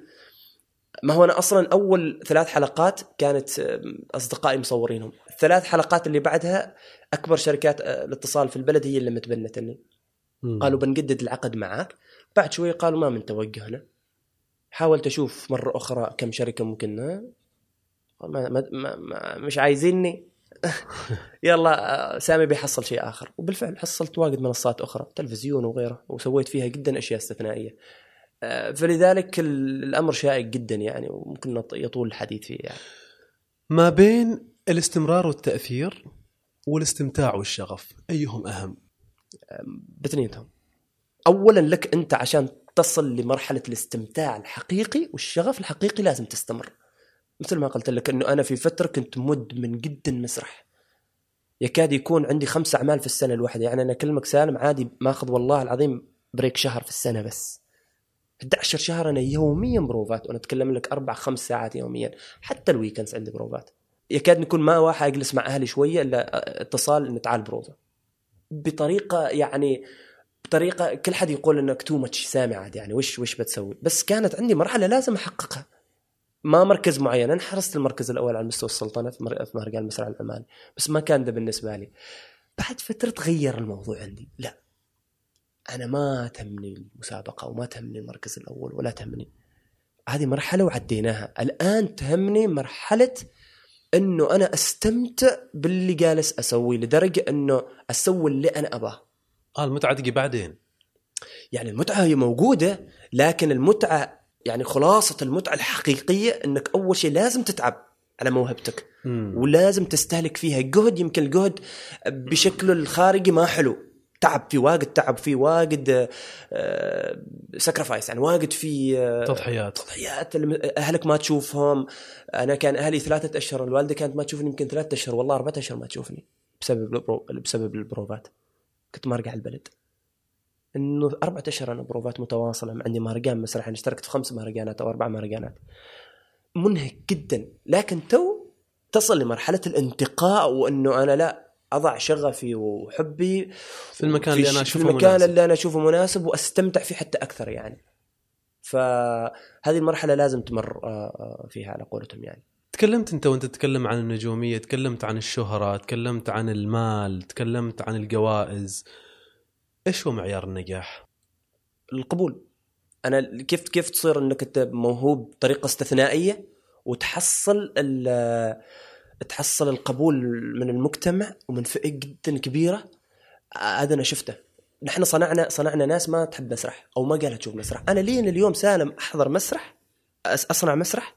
ما هو أنا أصلا أول ثلاث حلقات كانت آه، أصدقائي مصورينهم. الثلاث حلقات اللي بعدها أكبر شركات آه، الاتصال في البلد هي اللي متبنتني. قالوا بنجدد العقد معك بعد شوي قالوا ما من توجه هنا. حاولت أشوف مرة أخرى كم شركة ممكن ها؟ ما ما ما مش عايزيني. يلا آه، سامي بيحصل شيء آخر. وبالفعل حصلت واجد منصات أخرى تلفزيون وغيره. وسويت فيها جدا أشياء استثنائية. آه، فلذلك ال- الأمر شائك جدا يعني وممكن يطول الحديث فيه يعني. ما بين الاستمرار والتأثير والاستمتاع والشغف أيهم أهم؟ باثنينهم. اولا لك أنت عشان تصل لمرحلة الاستمتاع الحقيقي والشغف الحقيقي لازم تستمر. مثل ما قلت لك إنه أنا في فترة كنت مدمن جدا مسرح. يكاد يكون عندي خمس أعمال في السنة الواحدة. يعني أنا اكلمك سالم عادي ماخذ والله العظيم بريك شهر في السنة بس. 11 شهر أنا يوميا بروفات. وأنا أتكلم لك أربع خمس ساعات يوميا. حتى ال weekends عندي بروفات. يكاد نكون ما واحد أجلس مع أهلي شوية إلا اتصال إنه تعال بروفه بطريقة يعني بطريقة كل حد يقول إنك too much سامع عاد يعني وش وش بتسوي؟ بس كانت عندي مرحلة لازم أحققها. ما مركز معين أنا حصدت المركز الأول على مستوى السلطنة في مهرجان المسرح العماني بس ما كان ده بالنسبة لي. بعد فترة تغير الموضوع عندي. لا. أنا ما تهمني المسابقة وما تهمني المركز الأول ولا تهمني. هذه مرحلة وعديناها. الآن تهمني مرحلة إنه أنا أستمتع باللي جالس أسويه لدرجة إنه أسوي اللي أنا أباه. آه المتعة تجي بعدين. يعني المتعة هي موجودة لكن المتعة يعني خلاصة المتعة الحقيقية إنك أول شيء لازم تتعب على موهبتك. مم. ولازم تستهلك فيها جهد يمكن الجهد بشكله الخارجي ما حلو. تعب في واجد تعب في واجد sacrifice يعني واجد في آه، تضحيات. تضحيات. أهلك ما تشوفهم. أنا كان أهلي ثلاثة أشهر الوالدة كانت ما تشوفني يمكن ثلاثة أشهر والله أربعة أشهر ما تشوفني بسبب البرو... بسبب البروفات. كنت ما أرجع البلد. إنه أربعة أشهر أنا بروفات متواصلة عندي مهرجان مسرح أنا اشتركت في خمس مهرجانات أو أربع مهرجانات منهك جدا. لكن تو تصل لمرحلة الانتقاء وإنه أنا لا أضع شغفي وحبي في المكان في اللي أنا اشوفه في المكان مناسب. اللي أنا أشوفه مناسب وأستمتع فيه حتى أكثر يعني. فهذه المرحلة لازم تمر آه، آه، فيها على قولتهم يعني. تكلمت أنت وأنت تتكلم عن النجومية تكلمت عن الشهرة تكلمت عن المال تكلمت عن الجوائز. إيش هو معيار النجاح؟ القبول. أنا كيف كيف تصير إنك أنت موهوب بطريقة استثنائية وتحصل ال- تحصل القبول من المجتمع ومن فئة جدا كبيرة هذا أنا شفته. نحن صنعنا صنعنا ناس ما تحب مسرح أو ما قالها تشوف مسرح. أنا لين اليوم سالم أحضر مسرح أصنع مسرح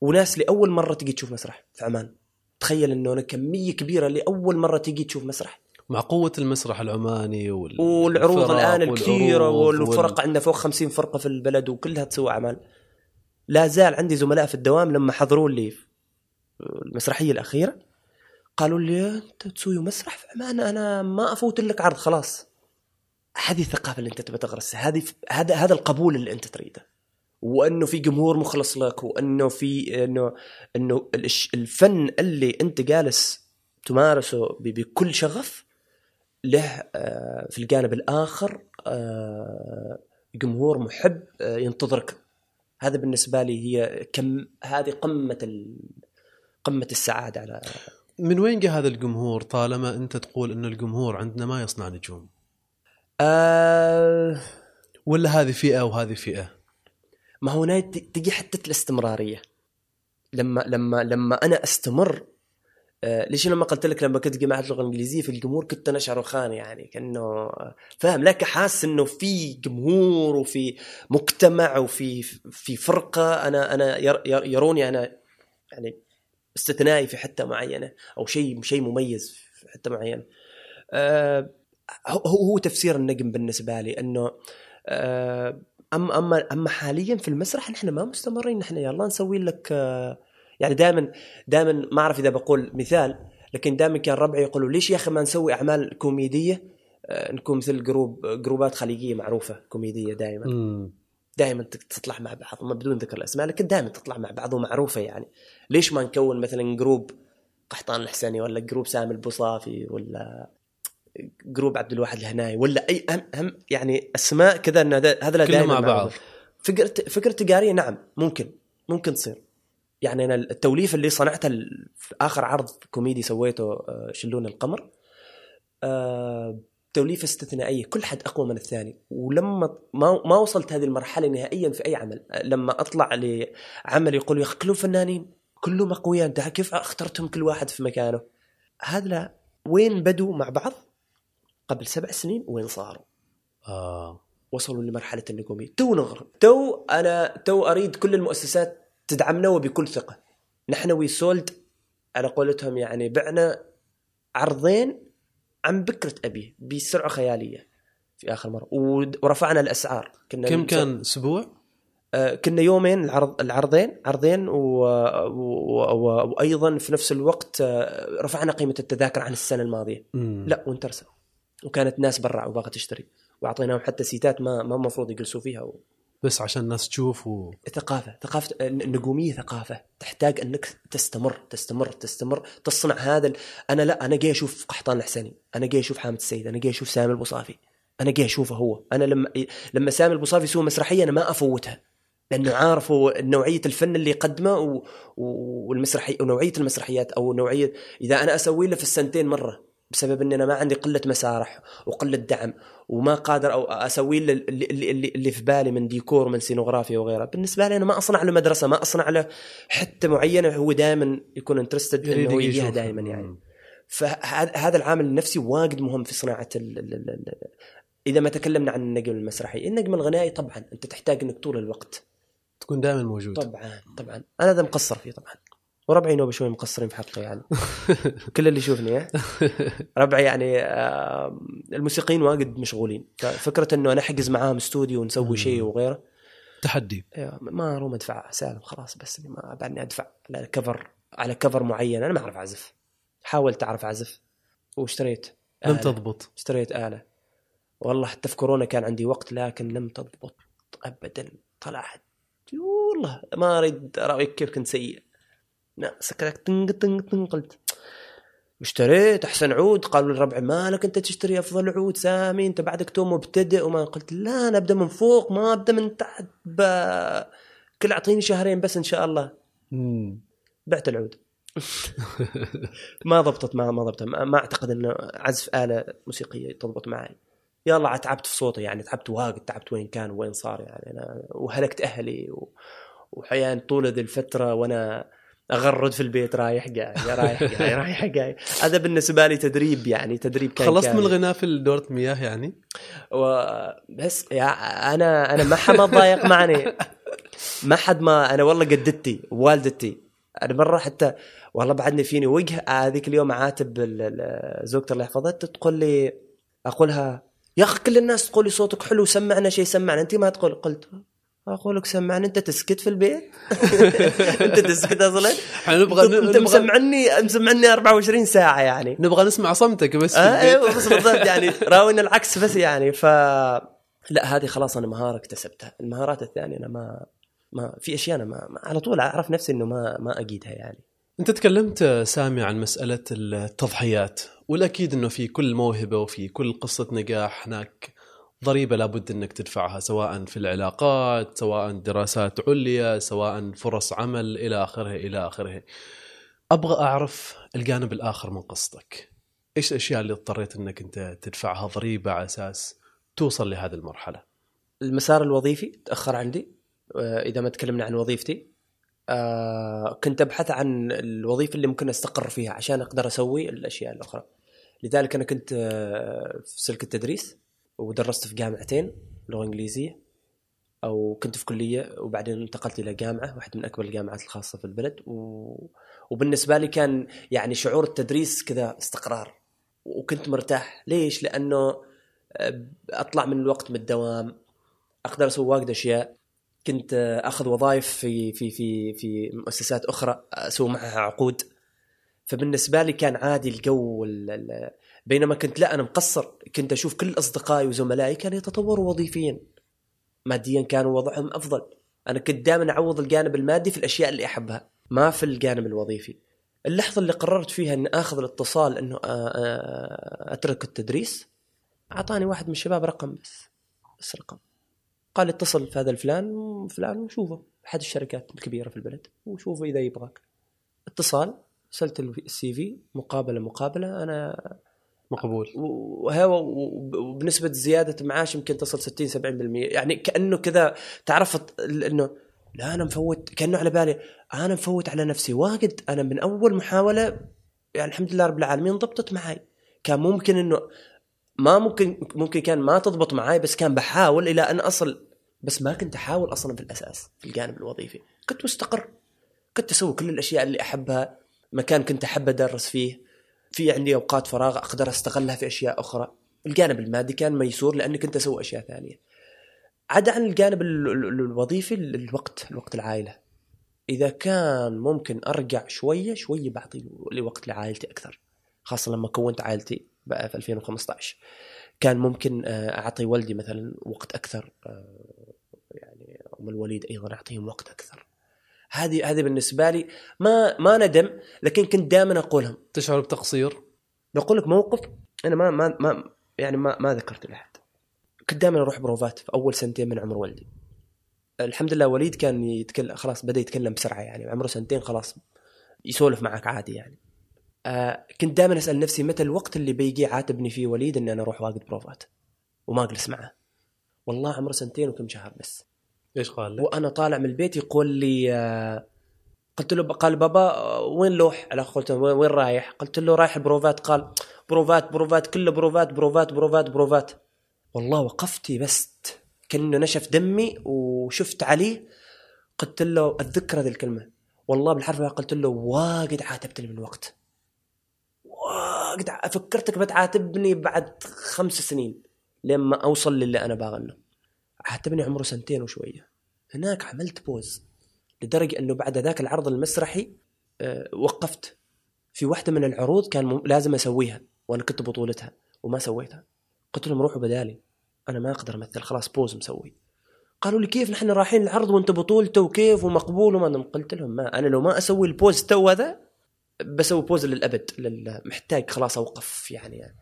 وناس لأول مرة تجي تشوف مسرح في عمان. تخيل إنه أنا كمية كبيرة لأول مرة تجي تشوف مسرح. مع قوة المسرح العماني وال... والعروض الكثيرة والعروض والفرق عندنا فوق 50 فرقة في البلد وكلها تسوي اعمال لا زال عندي زملاء في الدوام لما حضروا لي المسرحية الأخيرة قالوا لي أنت تسوي مسرح في عمان أنا ما أفوت لك عرض خلاص هذه الثقافة اللي أنت تبى تغرسها هذه هذا هذا القبول اللي أنت تريده وأنه في جمهور مخلص لك وأنه في إنه إنه الفن اللي أنت جالس تمارسه بكل شغف له آه، في الجانب الآخر آه، جمهور محب آه، ينتظرك هذا بالنسبة لي هي كم هذه قمة. قمة السعادة على من وين جاء هذا الجمهور طالما أنت تقول إن الجمهور عندنا ما يصنع نجوم؟ آه ولا هذه فئة وهذه فئة؟ ما هو تجي حتى الاستمرارية. لما لما لما أنا أستمر آه ليش لما قلت لك لما كنت جماعة اللغة الإنجليزية في الجمهور كنت أنا اشعر خان يعني كأنه آه، فاهم؟ لك حاسس إنه في جمهور وفي مجتمع وفي في فرقة. أنا أنا ير ير- يروني أنا يعني استثنائي في حتة معينة أو شيء شيء مميز في حتة معينة. آه هو هو تفسير النجم بالنسبة لي إنه آه اما اما أما حاليا في المسرح نحن ما مستمرين نحن يلا نسوي لك آه، يعني دائما دائما ما أعرف إذا بقول مثال لكن دائما كان ربعي يقولوا ليش يا أخي ما نسوي أعمال كوميدية؟ نكون مثل group جروبات خليجية معروفة كوميدية دائما. دائما تطلع مع بعض ما بدون ذكر الأسماء لكن دائما تطلع مع بعض ومعروفة يعني. ليش ما نكون مثلا group قحطان الحسيني ولا group سامي البوصافي ولا group عبد الواحد الهناي ولا أي هم, هم يعني أسماء كذا ان هذا دائما مع بعض. فكره فكره تجارية نعم ممكن ممكن تصير. يعني أنا التوليف اللي صنعته ال- في آخر عرض كوميدي سويته آه، شلون القمر آه، توليفه استثنائيه كل حد أقوى من الثاني. ولما ما ما وصلت هذه المرحلة نهائيا في أي عمل لما أطلع لعمل يقول يا أخي كلهم فنانين كلهم أقوياء أنت كيف أخترتهم كل واحد في مكانه؟ هذا وين بدوا مع بعض؟ قبل سبع سنين وين صاروا؟ آه. وصلوا لمرحلة النجومية. تو نغرب تو أنا تو أريد كل المؤسسات تدعمنا وبكل ثقة. نحن we sold على قولتهم يعني بعنا عرضين عن بكرة أبي بسرعة خيالية في آخر مرة ورفعنا الأسعار كنا كم كان أسبوع؟ آه، كنا يومين العرض العرضين عرضين و... و... و... وأيضا في نفس الوقت آه، رفعنا قيمة التذاكر عن السنة الماضية مم. لا وانترسوا وكانت ناس برا وباغا تشتري وأعطيناهم حتى سيتات ما ما المفروض يجلسوا فيها. بس عشان الناس تشوف و... ثقافة ثقافة النجوميه ثقافة. تحتاج أنك تستمر تستمر تستمر تصنع هذا ال... أنا لا أنا جاي أشوف قحطان الحسيني. أنا جاي أشوف حامد السيد. أنا جاي أشوف سامي البوصافي. أنا جاي أشوفه هو. أنا لما لما سامي البوصافي يسوي مسرحية أنا ما أفوتها. لأنه عارف هو نوعية الفن اللي يقدمه و... و- والمسرحي ونوعيه المسرحيات أو نوعية إذا أنا أسوي له في السنتين مرة بسبب اني أنا ما عندي قلة مسارح وقلة دعم وما قادر أو أسوي اللي, اللي, اللي, اللي في بالي من ديكور ومن سينوغرافيا وغيرها. بالنسبة لي أنا ما أصنع له مدرسة ما أصنع له حتة معينة هو دائما يكون انترستد إنه يجي يجيها. دائما يعني. فهذا هذا العامل النفسي واجد مهم في صناعة ال ال ال ال إذا ما تكلمنا عن النجم المسرحي. النجم الغنائي طبعا أنت تحتاج إنك طول الوقت. تكون دائما موجود. طبعا طبعا. أنا هذا مقصر فيه طبعا. وربعي نوبة شوي مقصرين في حقه يعني. كل اللي يشوفني؟ ربعي يعني الموسيقيين واجد مشغولين. ففكره إنه أنا أحجز معاهم استوديو ونسوي شيء وغيره. تحدي. إيه، ما اروم أدفع سالم خلاص بس ما بعدني أدفع على كفر على كفر معين. أنا ما أعرف أعزف. حاولت أعرف أعزف. واشتريت لم. تضبط. اشتريت آلة. والله حتى في كورونا كان عندي وقت لكن لم تضبط ابدا. طلعت. والله ما أريد اراويك كيف كنت سيء. لا سكرت تنق تنق تنق قلت. اشتريت أحسن عود. قالوا للربع مالك أنت تشتري أفضل عود سامي. أنت بعدك تو مبتدئ. وما قلت لا أنا أبدأ من فوق ما أبدأ من تحت. ب... كل أعطيني شهرين بس إن شاء الله. مم. بعت العود. ما ضبطت ما ما ضبطت. ما, ما أعتقد إنه عزف آلة موسيقية تضبط معي. يلا تعبت في صوتي يعني. تعبت واجد تعبت وين كان وين صار يعني. أنا وهلكت أهلي و... واحيانا طول هذه الفترة وأنا أغرد في البيت رايح جاي رايح جاي رايح جاي. هذا بالنسبة لي تدريب يعني تدريب كان خلصت من. الغناء في دورة مياه يعني؟ وبس يا أنا أنا ما حد ما تضايق معني. ما حد ما أنا والله جدتي ووالدتي أنا مرة حتى والله بعدني فيني وجه هذيك اليوم عاتب زوجتي الله يحفظها تقول لي أقولها يا أخي كل الناس تقول لي صوتك حلو سمعنا شيء سمعنا. انت ما تقول قلت أقول لك سمعني أنت تسكت في البيت؟ أنت تسكت أصلا؟ إحنا نبغى انت, مسمعني مسمعني 24 ساعة يعني. نبغى نسمع صمتك بس آه. أيوه بس بالضبط يعني. راوينا العكس بس يعني. ف لا هذه خلاص أنا مهارة اكتسبتها. المهارات الثانية أنا ما ما في أشياء أنا ما, ما على طول أعرف نفسي إنه ما ما اجيدها يعني. أنت تكلمت سامي عن مسألة التضحيات والأكيد إنه في كل موهبة وفي كل قصة نجاح هناك. ضريبة لابد إنك تدفعها سواء في العلاقات سواء دراسات عليا سواء فرص عمل إلى اخره إلى اخره أبغى أعرف الجانب الآخر من قصتك إيش الأشياء اللي اضطريت إنك أنت تدفعها ضريبة على أساس توصل لهذه المرحلة؟ المسار الوظيفي تأخر عندي. آه، إذا ما تكلمنا عن وظيفتي. آه، كنت أبحث عن الوظيفة اللي ممكن أستقر فيها عشان أقدر أسوي الأشياء الأخرى. لذلك أنا كنت آه، في سلك التدريس. ودرست في جامعتين لغة إنجليزية أو كنت في كلية وبعدين انتقلت إلى جامعة واحدة من أكبر الجامعات الخاصة في البلد. و... وبالنسبة لي كان يعني شعور التدريس كذا استقرار. وكنت مرتاح. ليش؟ لأنه آه، أطلع من الوقت من الدوام أقدر أسوي واجد أشياء. كنت آه، أخذ وظائف في في في في مؤسسات أخرى أسوي معها عقود. فبالنسبة لي كان عادي الجو ال- ال- بينما كنت لا أنا مقصر. كنت أشوف كل أصدقائي وزملائي كانوا يتطوروا وظيفيا. ماديا كانوا وضعهم أفضل. أنا كنت دائما أعوض الجانب المادي في الأشياء اللي أحبها ما في الجانب الوظيفي. اللحظة اللي قررت فيها ان آخذ الاتصال إنه آه، آه، أترك التدريس أعطاني واحد من الشباب رقم بس بس رقم. قال اتصل في هذا الفلان وفلان وشوفه. أحد الشركات الكبيرة في البلد وشوفه إذا يبغاك. اتصال ارسلت السي في مقابلة مقابلة أنا مقبول. وهو وبنسبة زيادة معاش يمكن تصل 60 70% يعني كأنه كذا تعرفت إنه لا أنا مفوت. كأنه على بالي أنا مفوت على نفسي واجد. أنا من أول محاولة يعني الحمد لله رب العالمين ضبطت معي كان ممكن إنه ما ممكن ممكن كان ما تضبط معي بس كان بحاول إلى أن أصل. بس ما كنت أحاول أصلا في الأساس في الجانب الوظيفي. كنت مستقر. كنت أسوي كل الأشياء اللي أحبها. مكان كنت أحب أدرس فيه. في عندي أوقات فراغ أقدر أستغلها في أشياء أخرى. الجانب المادي كان ميسور لأني كنت أسوي أشياء ثانية. عدا عن الجانب ال- ال- الوظيفي ال- الوقت الوقت العائلة. إذا كان ممكن أرجع شوية شوية بعطي لوقت لعائلتي أكثر. خاصة لما كونت عائلتي بقى في 2015 كان ممكن آه، أعطي والدي مثلا وقت أكثر آه، يعني أم الوليد أيضا أعطيهم وقت أكثر. هذه هذه بالنسبة لي ما ما ندم لكن كنت دائما أقولهم. تشعر بتقصير؟ بقول لك موقف أنا ما ما ما يعني ما ما ذكرته لأحد. كنت دائما أروح بروفات في أول سنتين من عمر ولدي الحمد لله وليد كان يتكلم خلاص بدأ يتكلم بسرعة يعني عمره سنتين خلاص يسولف معك عادي يعني. آه كنت دائما أسأل نفسي متى الوقت اللي بيجي عاتبني فيه وليد إني أنا أروح واجد بروفات وما أجلس معه. والله عمره سنتين وكم شهر بس. إيش قال لك؟ وأنا طالع من البيت يقول لي آه، قلت له قال بابا آه، وين لوح؟ أنا قلت له وين رايح؟ قلت له رايح البروفات قال بروفات بروفات كله بروفات بروفات بروفات بروفات والله وقفت بس كأنه نشف دمي وشفت عليه قلت له أتذكر هذه الكلمة والله بالحرف قلت له واجد عاتبتني من الوقت واجد فكرتك بتعاتبني بعد خمس سنين لما أوصل للي أنا باغى عاتبني عمره سنتين وشوية. هناك عملت pause لدرجة إنه بعد ذاك العرض المسرحي آه، وقفت. في واحدة من العروض كان لازم أسويها وأنا كنت بطولتها وما سويتها. قلت لهم روحوا بدالي أنا ما أقدر أمثل خلاص pause مسوي. قالوا لي كيف نحن رايحين العرض وأنت بطولته وكيف ومقبول وما قلت لهم ما أنا لو ما أسوي ال pause تو هذا بسوي pause للأبد لل- محتاج خلاص أوقف يعني.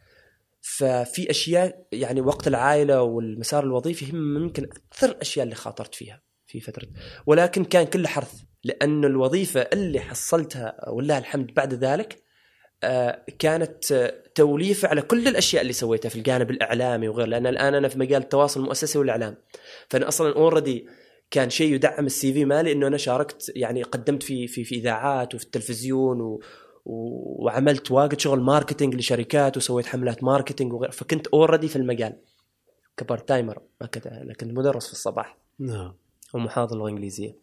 ففي أشياء يعني وقت العائلة والمسار الوظيفي هم ممكن أكثر الأشياء اللي خاطرت فيها في فترة. ولكن كان كله حرث لأنه الوظيفة اللي حصلتها ولله الحمد بعد ذلك آه، كانت توليفة على كل الأشياء اللي سويتها في الجانب الإعلامي وغير لأن الآن أنا في مجال التواصل المؤسسي والإعلام. فأنا أصلا already كان شيء يدعم ال CV مالي إنه أنا شاركت يعني قدمت في في في إذاعات وفي التلفزيون و- وعملت واجد شغل marketing لشركات وسويت حملات marketing وغير. فكنت already في المجال. ك part-timer ما كنت أنا كنت مدرس في الصباح. نعم. ومحاضر لغه انجليزيه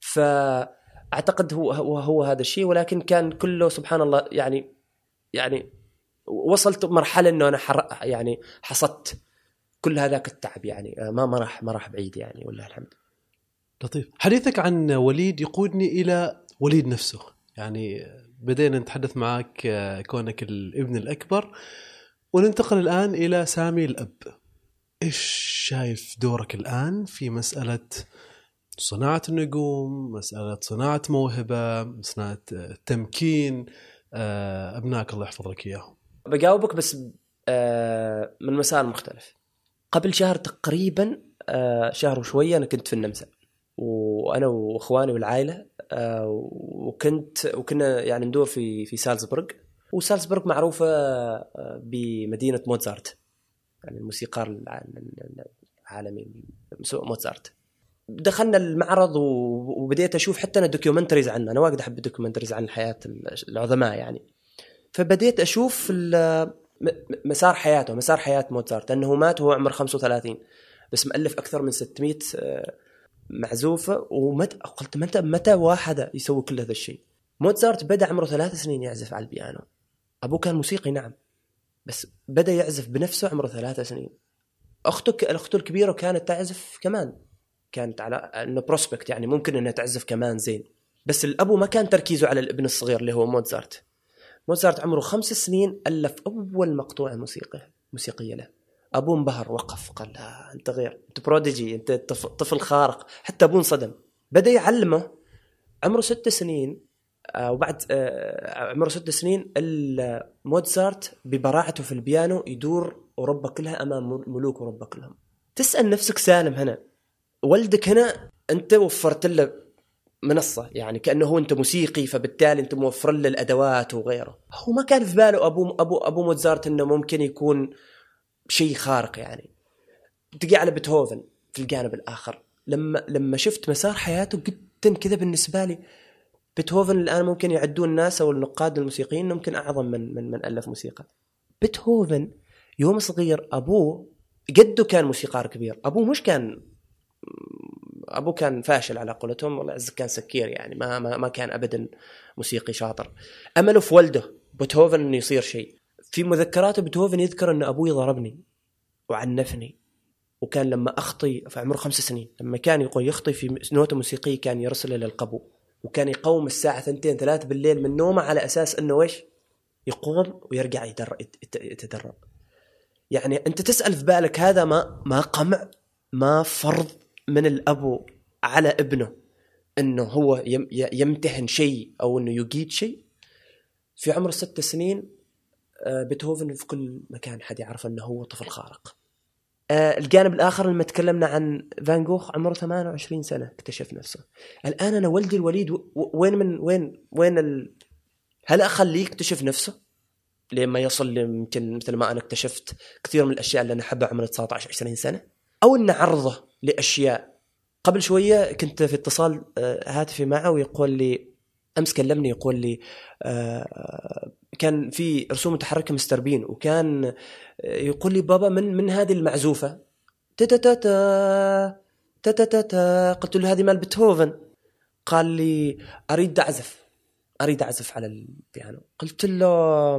فأعتقد هو هو, هو هذا الشيء. ولكن كان كله سبحان الله يعني يعني وصلت مرحلة إنه أنا حر يعني حصدت كل هذاك التعب يعني. ما ما راح ما راح بعيد يعني ولله الحمد. لطيف. حديثك عن وليد يقودني إلى وليد نفسه. يعني بدينا نتحدث معك آه، كونك الابن الأكبر. وننتقل الآن إلى سامي الأب. إيش شايف دورك الآن في مسألة صناعة النجوم مسألة صناعة موهبة صناعه آه، تمكين؟ آه، ابنائك الله يحفظ لك إياهم. بجاوبك بس من مسار مختلف قبل شهر تقريبا شهر وشوية أنا كنت في النمسا. وأنا وإخواني والعائلة آه، وكنت وكنا يعني ندور في في سالزبورغ. وسالزبورغ معروفة آه، بمدينة موزارت يعني الموسيقار الع- العالمي موزارت دخلنا المعرض وبديت أشوف حتى أنا documentaries عنه. أنا واجد أحب ال documentaries عن حياة العظماء يعني. فبديت أشوف مسار حياته مسار حياة موزارت انه مات وهو عمره 35 بس مؤلف أكثر من 600 آه، معزوفه ومتى قلت متى متى واحد يسوي كل هذا الشيء؟ موزارت بدأ عمره ثلاث سنين يعزف على البيانو. أبوه كان موسيقي نعم. بس بدأ يعزف بنفسه عمره ثلاث سنين. أخته اخته الكبيرة كانت تعزف كمان. كانت على إنه بروسبكت يعني ممكن إنها تعزف كمان زين. بس الأبو ما كان تركيزه على الابن الصغير اللي هو موزارت موزارت عمره خمس سنين ألف أول مقطوعه موسيقى موسيقية له. ابوه انبهر وقف قال لا أنت غير أنت بروديجي أنت طف- طفل خارق. حتى أبوه انصدم. بدأ يعلمه عمره ست سنين آه، وبعد آه، عمره ست سنين موزارت ببراعته في البيانو يدور أوروبا كلها أمام ملوك أوروبا كلهم. تسأل نفسك سالم هنا ولدك هنا أنت وفرت له منصة يعني كأنه هو أنت موسيقي فبالتالي أنت موفر له الأدوات وغيره. هو ما كان في باله ابو ابو ابو موزارت إنه ممكن يكون شيء خارق يعني. تجي على بيتهوفن في الجانب الآخر. لما لما شفت مسار حياته جدا كذا بالنسبة لي بيتهوفن الآن ممكن يعدون الناس أو النقاد الموسيقيين ممكن أعظم من من من ألف موسيقى. بيتهوفن يوم صغير أبوه جده كان موسيقار كبير. أبوه مش كان أبوه كان فاشل على قولتهم والله يعزك كان سكير يعني ما, ما كان ابدا موسيقي شاطر. أمله في ولده بيتهوفن إنه يصير شيء. في مذكراته بيتهوفن يذكر أن أبوي ضربني وعنفني وكان لما أخطي في عمره خمس سنين لما كان يقول يخطي في نوتة موسيقية كان يرسله للقبو وكان يقوم الساعة ثنتين ثلاث بالليل من نومه على أساس إنه إيش؟ يقوم ويرجع يتدرب يعني أنت تسأل في بالك هذا ما ما قمع ما فرض من الأبو على ابنه إنه هو يمتهن شيء أو إنه يجيد شيء في عمر ست سنين بيتهوفن في كل مكان حد يعرف إنه هو طفل خارق. آه، الجانب الآخر لما تكلمنا عن فان جوخ عمره 28 سنة اكتشف نفسه. الآن أنا ولدي الوليد وين من وين وين ال... هل اخليه يكتشف نفسه؟ لما يصل يمكن مثل ما أنا اكتشفت كثير من الأشياء اللي أنا أحبها عمره 19 20 سنة. أو ان أعرضه لأشياء. قبل شوية كنت في اتصال آه، هاتفي معه ويقول لي أمس كلمني يقول لي آه، كان في رسوم متحركه مستر بين وكان يقول لي بابا من من هذه المعزوفة؟ تتا تتا تتا قلت له هذه مال بيتهوفن. قال لي أريد أعزف أريد أعزف على البيانو. قلت له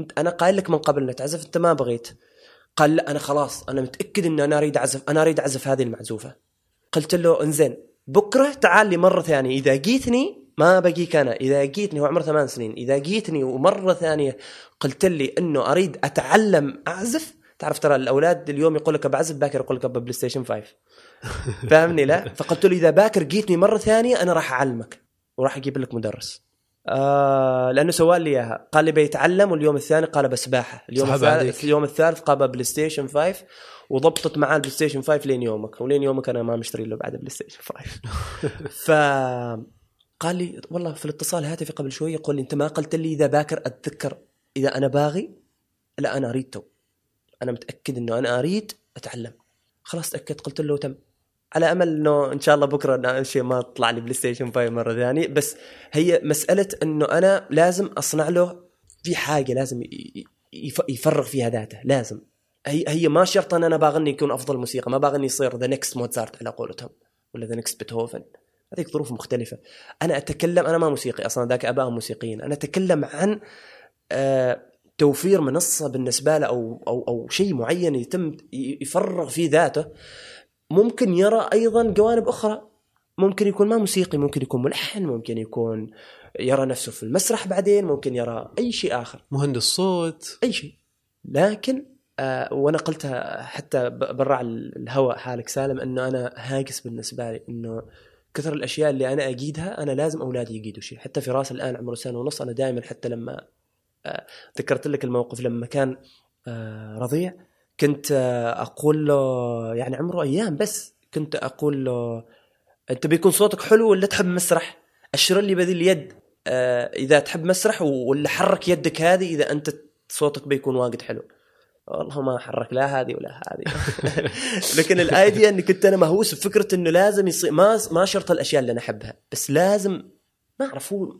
"أنت- أنا قايل لك من قبل إنك تعزف أنت ما بغيت. قال لا أنا خلاص أنا متأكد ان أنا أريد أعزف أنا أريد أعزف هذه المعزوفة. قلت له إنزين بكرة تعال لي مرة ثانية إذا جيتني ما بقيك أنا إذا جيتني هو عمره ثمان سنين إذا جيتني ومرة ثانية قلت لي إنه أريد أتعلم أعزف تعرف ترى الأولاد اليوم يقول لك بعزف باكر يقول لك PlayStation 5 فاهمني؟ لا. فقلت له إذا باكر جيتني مرة ثانية أنا راح أعلمك وراح أجيب لك مدرس. آه لأنه سوى لي إياها. قال لي بيتعلم واليوم الثاني قال بسباحة. اليوم الثالث. اليوم الثالث قال PlayStation 5 وضبطت معاه ال PlayStation 5 لين يومك ولين يومك أنا ما مشتري له بعد PlayStation 5 ف قال لي والله في الاتصال الهاتفي قبل شوي يقول لي أنت ما قلت لي إذا باكر أتذكر إذا أنا باغي لا أنا أريد تو. أنا متأكد إنه أنا أريد أتعلم. خلاص تأكدت قلت له تم. على أمل إنه إن شاء الله بكرة أنا شيء ما طلع لي PlayStation 5 مرة ثانية بس هي مسألة إنه أنا لازم أصنع له في حاجة لازم يفرغ فيها ذاته لازم. هي هي ما شرط إن أنا باغنه يكون أفضل موسيقى ما باغنه يصير the next موزارت على قولتهم ولا the next بيتهوفن هذيك ظروف مختلفة. أنا أتكلم أنا ما موسيقي أصلا ذاك ابائهم موسيقيين. أنا أتكلم عن آه توفير منصة بالنسبة له أو أو أو شيء معين يتم يفرغ فيه ذاته. ممكن يرى أيضا جوانب أخرى. ممكن يكون ما موسيقي ممكن يكون ملحن ممكن يكون يرى نفسه في المسرح بعدين ممكن يرى أي شيء آخر. مهندس صوت. أي شيء. لكن آه وأنا قلتها حتى برا الهواء حالك سالم إنه أنا هاجس بالنسبة لي إنه كثر الأشياء اللي أنا أجيدها أنا لازم أولادي يجيدوا شيء. حتى فراس الآن عمره سنة ونص أنا دائما حتى لما آه ذكرت لك الموقف لما كان آه رضيع كنت آه أقول له يعني عمره أيام بس كنت أقول له أنت بيكون صوتك حلو ولا تحب مسرح؟ أشر لي بذي اليد إذا تحب مسرح ولا حرك يدك هذه إذا أنت صوتك بيكون واجد حلو. والله ما حرك لا هذه ولا هذه. لكن الايديا أني كنت أنا مهووس بفكرة إنه لازم يصير ما ما شرط الأشياء اللي أنا أحبها بس لازم ما أعرف هو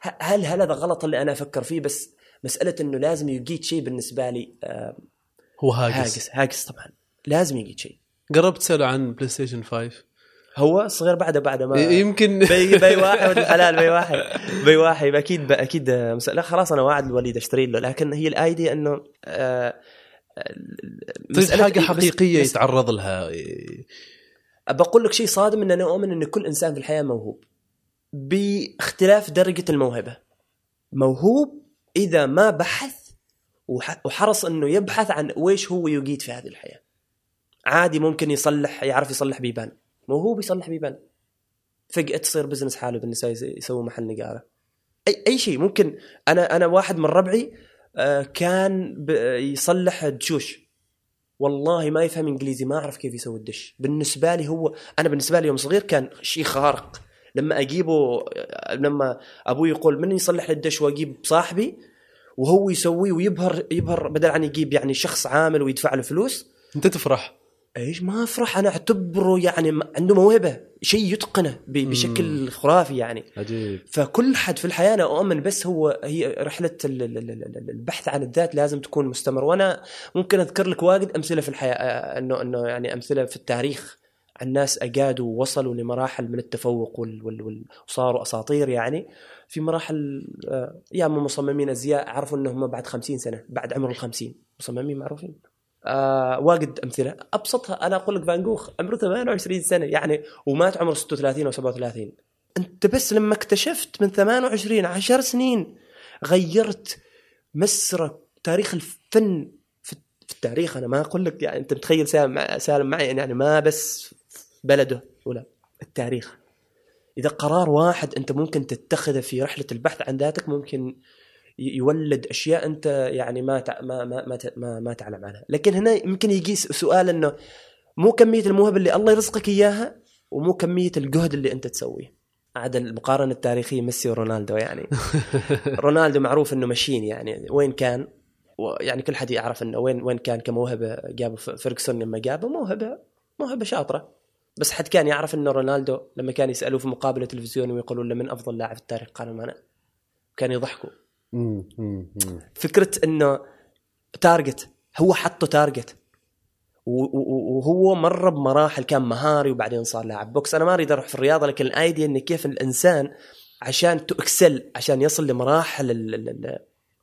هل هل هذا غلط اللي أنا أفكر فيه؟ بس مسألة إنه لازم يجيد شيء بالنسبة لي هو هاجس, هاجس. هاجس طبعا. لازم يجيد شيء. قربت تساله عن بلاي ستيشن 5 هو صغير بعده بعده ما يمكن. بي بي واحد الحلال بي واحد. بي واحد أكيد أكيد لا خلاص أنا واعد الوليد أشتري له. لكن هي ال idea إنه آه، مسألة- حاجة مس- حقيقية مس- يتعرض لها. بقول لك شيء صادم ان أنا أؤمن ان كل إنسان في الحياة موهوب. باختلاف درجة الموهبة. موهوب إذا ما بحث وح- وحرص إنه يبحث عن ويش هو يجيد في هذه الحياة. عادي ممكن يصلح يعرف يصلح بيبان. موهوب يصلح بيبان. فجأة تصير business حاله بالنساء يس- يسوي محل نقارة. اي أي شيء ممكن. أنا أنا واحد من ربعي آه، كان يصلح دشوش والله ما يفهم إنجليزي ما أعرف كيف يسوي الدش. بالنسبة لي هو أنا بالنسبة لي يوم صغير كان شيء خارق. لما أجيبه لما أبوي يقول من يصلح لي الدش وأجيب صاحبي وهو يسويه ويبهر يبهر بدل عن يجيب يعني شخص عامل ويدفع له فلوس. أنت تفرح. إيش؟ ما أفرح أنا أعتبره يعني عنده موهبة شيء يتقنه بشكل خرافي يعني. عجيب. فكل حد في الحياة أنا أؤمن بس هو هي رحلة ال- ال- ال- ال- البحث عن الذات لازم تكون مستمر. وأنا ممكن أذكر لك واجد أمثلة في الحياة آه، انه إنه يعني أمثلة في التاريخ. عن ناس أجادوا ووصلوا لمراحل من التفوق وال وال وال وصاروا أساطير يعني. في مراحل آه، يا اما مصممين أزياء عرفوا إنهم بعد خمسين سنة بعد عمر الخمسين. مصممين معروفين. آه واجد أمثلة. أبسطها أنا أقول لك فان جوخ عمره 28 سنة يعني ومات عمره 36 أو 37 أنت بس لما اكتشفت من 28 10 سنين غيرت مسرى تاريخ الفن في التاريخ. أنا ما أقول لك يعني أنت متخيل سالم سالم معي يعني ما بس بلده ولا التاريخ. إذا قرار واحد أنت ممكن تتخذه في رحلة البحث عن ذاتك ممكن يولد أشياء أنت يعني ما ما ما ما, ت- ما, ما تعلم عنها. لكن هنا يمكن يجي سؤال إنه مو كمية الموهبة اللي الله يرزقك إياها ومو كمية الجهد اللي أنت تسويه. عاد المقارنة التاريخية ميسي ورونالدو يعني. رونالدو معروف إنه ماشين يعني وين كان؟ يعني كل حد يعرف إنه وين وين كان كموهبة جابه فيرجسون لما جابه موهبة موهبة شاطرة. بس حد كان يعرف إنه رونالدو لما كان يسألوه في مقابلة تلفزيونيه ويقولون له من أفضل لاعب في التاريخ؟ قالوا ما أنا كانوا يضحكوا. فكرة إنه target هو حطه target وهو مر بمراحل كان مهاري وبعدين صار لاعب box أنا ما أريد أروح في الرياضة لكن ال idea إن كيف الإنسان عشان to excel عشان يصل لمراحل ال- ال- ال-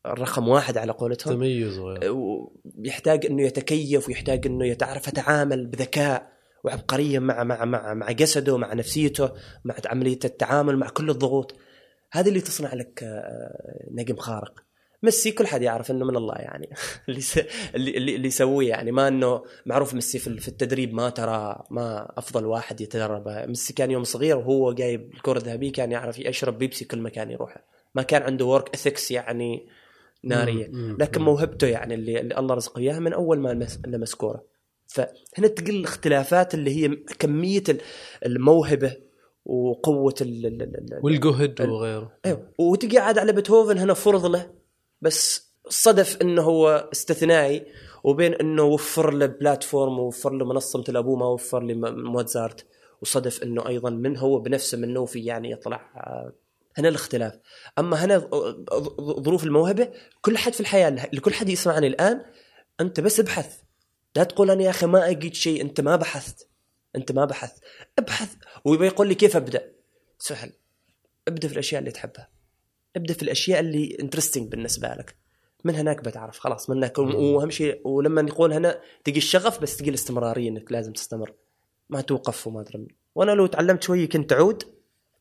الرقم واحد على قولتهم تميز و- و- يحتاج إنه يتكيف ويحتاج إنه يتعرف يتعامل بذكاء وعبقرية مع مع مع مع جسده مع نفسيته مع عملية التعامل مع كل الضغوط. هذه اللي تصنع لك آه، نجم خارق. ميسي كل حد يعرف إنه من الله يعني. اللي س... اللي اللي يسويه يعني. ما إنه معروف ميسي في التدريب ما ترى ما أفضل واحد يتدرب. ميسي كان يوم صغير وهو جايب الكرة الذهبية كان يعرف يشرب بيبسي كل مكان يروحه ما كان عنده work ethics يعني نارية. لكن. موهبته يعني اللي, اللي الله رزقه إياها من أول ما لمس- لمس كورة. فهنا تقل الاختلافات اللي هي كمية ال- الموهبة وقوة ال ال- ال- ال- والجهد ال- وغيره. أيوه وتجي عاد على بيتهوفن هنا فرض له بس صدف إنه هو استثنائي وبين إنه وفر له platform ووفر له منصة مثل أبوه ما وفر لي موزارت وصدف إنه أيضا من هو بنفسه من نوفي يعني يطلع آه، هنا الاختلاف. أما هنا ظروف الموهبة كل حد في الحياة لكل حد يسمعني الآن أنت بس ابحث. لا تقول أنا يا أخي ما أجد شيء أنت ما بحثت. أنت ما بحثت. ابحث. ويبغى يقول لي كيف أبدأ؟ سهل. أبدأ في الأشياء اللي تحبها. أبدأ في الأشياء اللي انترستنج بالنسبة لك. من هناك بتعرف. خلاص من هناك. وأهم شيء ولما يقول هنا تجي الشغف بس تجي الاستمراريه إنك لازم تستمر. ما توقف وما أدري. وأنا لو تعلمت شوي كنت أعود.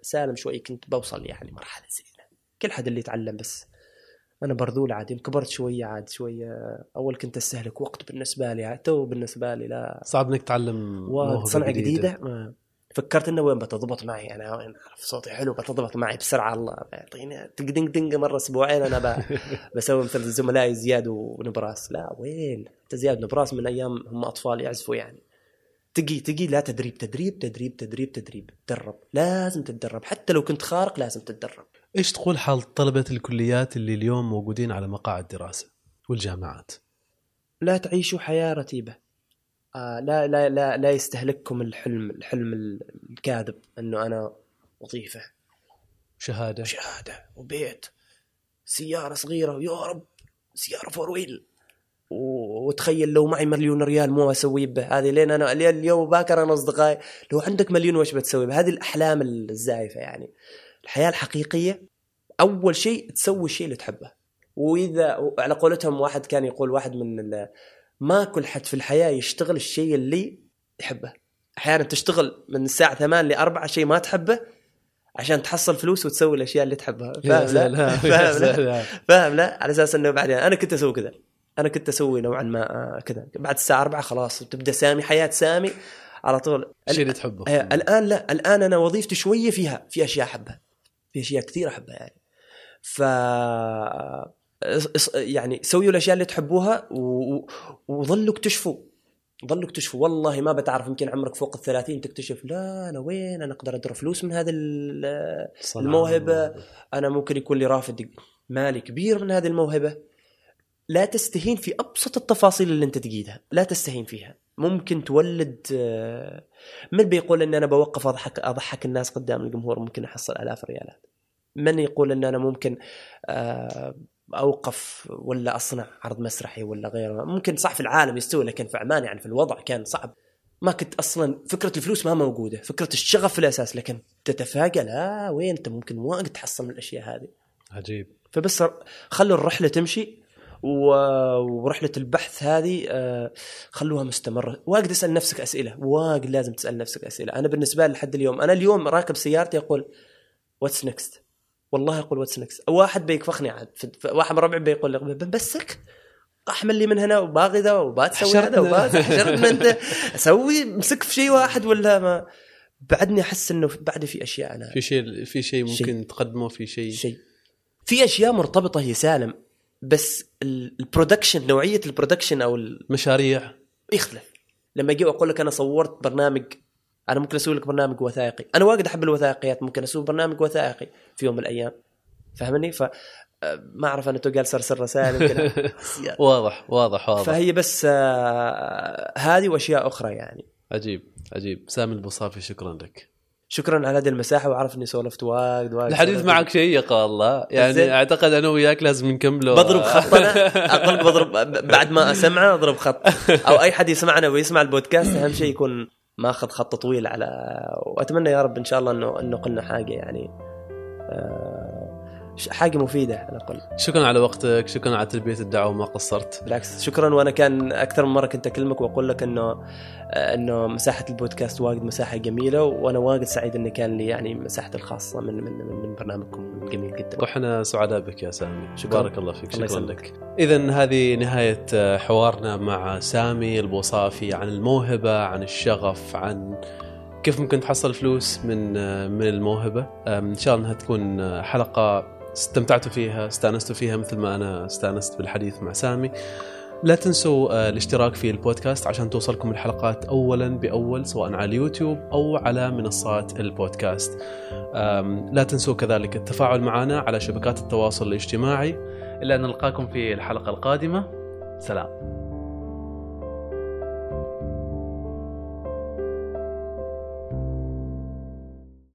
سالم شوي كنت بوصل يعني مرحلة زينة. كل حد اللي يتعلم بس. أنا برذول عاد يوم كبرت شوية عاد شوية. أول كنت أستهلك وقت بالنسبة لي عاد تو بالنسبة لي لا. صعب إنك تتعلم موهبة وصنعه جديدة. ما فكرت إنه وين بتضبط معي؟ أنا وين أعرف صوتي حلو بتضبط معي بسرعة. الله يعطيني دنق دنق مرة أسبوعين أنا بسوي مثل زملائي زياد ونبراس. لا وين؟ حتى زياد ونبراس من أيام هم أطفال يعزفوا يعني. تقي تقي لا تدريب تدريب تدريب تدريب تدريب. تدرب لازم تتدرب. حتى لو كنت خارق لازم تتدرب. إيش تقول حال طلبة الكليات اللي اليوم موجودين على مقاعد دراسة والجامعات؟ لا تعيشوا حياة رتيبة. آه لا لا لا لا يستهلككم الحلم الحلم الكاذب إنه أنا وظيفة. شهادة. شهادة وبيت. سيارة صغيرة ويا رب سيارة فور ويل وتخيل لو معي مليون ريال مو أسوي به. هذه لين أنا لين اليوم باكر أنا أصدقائي لو عندك مليون وش بتسوي به؟ هذه الأحلام الزائفه يعني. الحياة الحقيقية أول شيء تسوي الشيء اللي تحبه. واذا على قولتهم واحد كان يقول واحد من ما كل حد في الحياة يشتغل الشيء اللي يحبه. أحيانا تشتغل من الساعة 8 ل 4 شيء ما تحبه عشان تحصل فلوس وتسوي الأشياء اللي تحبها. فاهم؟ لا؟ فاهم؟ لا؟ فاهم؟ لا؟ على أساس إنه بعدين أنا كنت أسوي كذا. أنا كنت أسوي نوعا ما آه، كذا. بعد الساعة 4 خلاص تبدأ سامي حياة سامي على طول. الشيء اللي تحبه. آه، الآن لا. الآن أنا وظيفتي شوية فيها في أشياء أحبها. في أشياء كثير أحبها يعني. ف يعني سويوا الأشياء اللي تحبوها و... وظلوا اكتشفوا ظلوا اكتشفوا والله ما بتعرف يمكن عمرك فوق الثلاثين تكتشف لا أنا وين؟ أنا أقدر ادر فلوس من هذا ال- صنعاء. الموهبة. أنا ممكن يكون لي رافد مالي كبير من هذه الموهبة. لا تستهين في أبسط التفاصيل اللي أنت تقيدها لا تستهين فيها. ممكن تولد آه، من بيقول إن أنا بوقف اضحك أضحك الناس قدام الجمهور؟ ممكن أحصل آلاف الريالات من يقول إن أنا ممكن آه، أوقف ولا أصنع عرض مسرحي ولا غيره. ممكن صح في العالم يستوي لكن في عمان يعني في الوضع كان صعب. ما كنت أصلا فكرة الفلوس ما موجودة فكرة الشغف في الأساس لكن تتفاجأ لا وين أنت؟ ممكن واجد تحصل من الأشياء هذه. عجيب. فبس خلوا الرحلة تمشي ورحلة البحث هذه آه، خلوها مستمرة. واجد أسأل نفسك أسئلة واجد لازم تسأل نفسك أسئلة. أنا بالنسبة لي لحد اليوم أنا اليوم راكب سيارتي أقول what's next والله أقول what's next واحد بيكفخني عاد. واحد من ربعي بيقول لي بسك أحمل لي من هنا وباغي ذا وبتسوي هذا حشرتنا. وبات حشرتنا أنت أسوي مسك في شيء واحد ولا ما؟ بعدني أحس إنه بعد في أشياء أنا في شيء في شيء ممكن شيء. تقدمه في شيء. شيء. في أشياء مرتبطة هي سالم بس ال- ال production نوعية ال production أو ال- مشاريع. يختلف. لما أجي أقول لك أنا صورت برنامج أنا ممكن أسوي لك برنامج وثائقي. أنا واجد أحب الوثائقيات ممكن أسوي برنامج وثائقي في يوم من الأيام. فاهمني ف آه، ما أعرف أنا تو قال سرسر رسائل يمكن واضح واضح واضح. فهي بس آه، هذه وأشياء أخرى يعني. عجيب عجيب. سامي البوصافي شكرا لك. شكرا على هذه المساحة وعارف إني سولفت واجد واجد الحديث. معك شيق والله يعني زين. أعتقد أنا وياك لازم نكمله. بضرب خط أنا أقول بضرب بعد ما أسمعه أضرب خط. أو أي حد يسمعنا ويسمع البودكاست أهم شيء يكون ماخذ خط طويل على وأتمنى يا رب إن شاء الله إنه إنه قلنا حاجة يعني آه، حاجة مفيدة على الأقل. شكرا على وقتك شكرا على تلبية الدعوة وما قصرت. بالعكس شكرا. وأنا كان أكثر من مرة كنت أكلمك وأقول لك إنه إنه مساحة البودكاست واجد مساحة جميلة وأنا واجد سعيد إني كان لي يعني مساحتي الخاصة من من من, برنامجكم الجميل جدا. وإحنا سعداء بك يا سامي. شكراً. بارك الله فيك. الله شكرا يسلمك. لك. اذا هذه نهاية حوارنا مع سامي البوصافي عن الموهبة عن الشغف عن كيف ممكن تحصل فلوس من من الموهبة. إن شاء الله إنها تكون حلقة استمتعتوا فيها استانستوا فيها مثل ما أنا استانست بالحديث مع سامي لا تنسوا آه، الاشتراك في البودكاست عشان توصلكم الحلقات اولا بأول سواء على اليوتيوب أو على منصات البودكاست. لا تنسوا كذلك التفاعل معنا على شبكات التواصل الاجتماعي. إلا أن نلقاكم في الحلقة القادمة سلام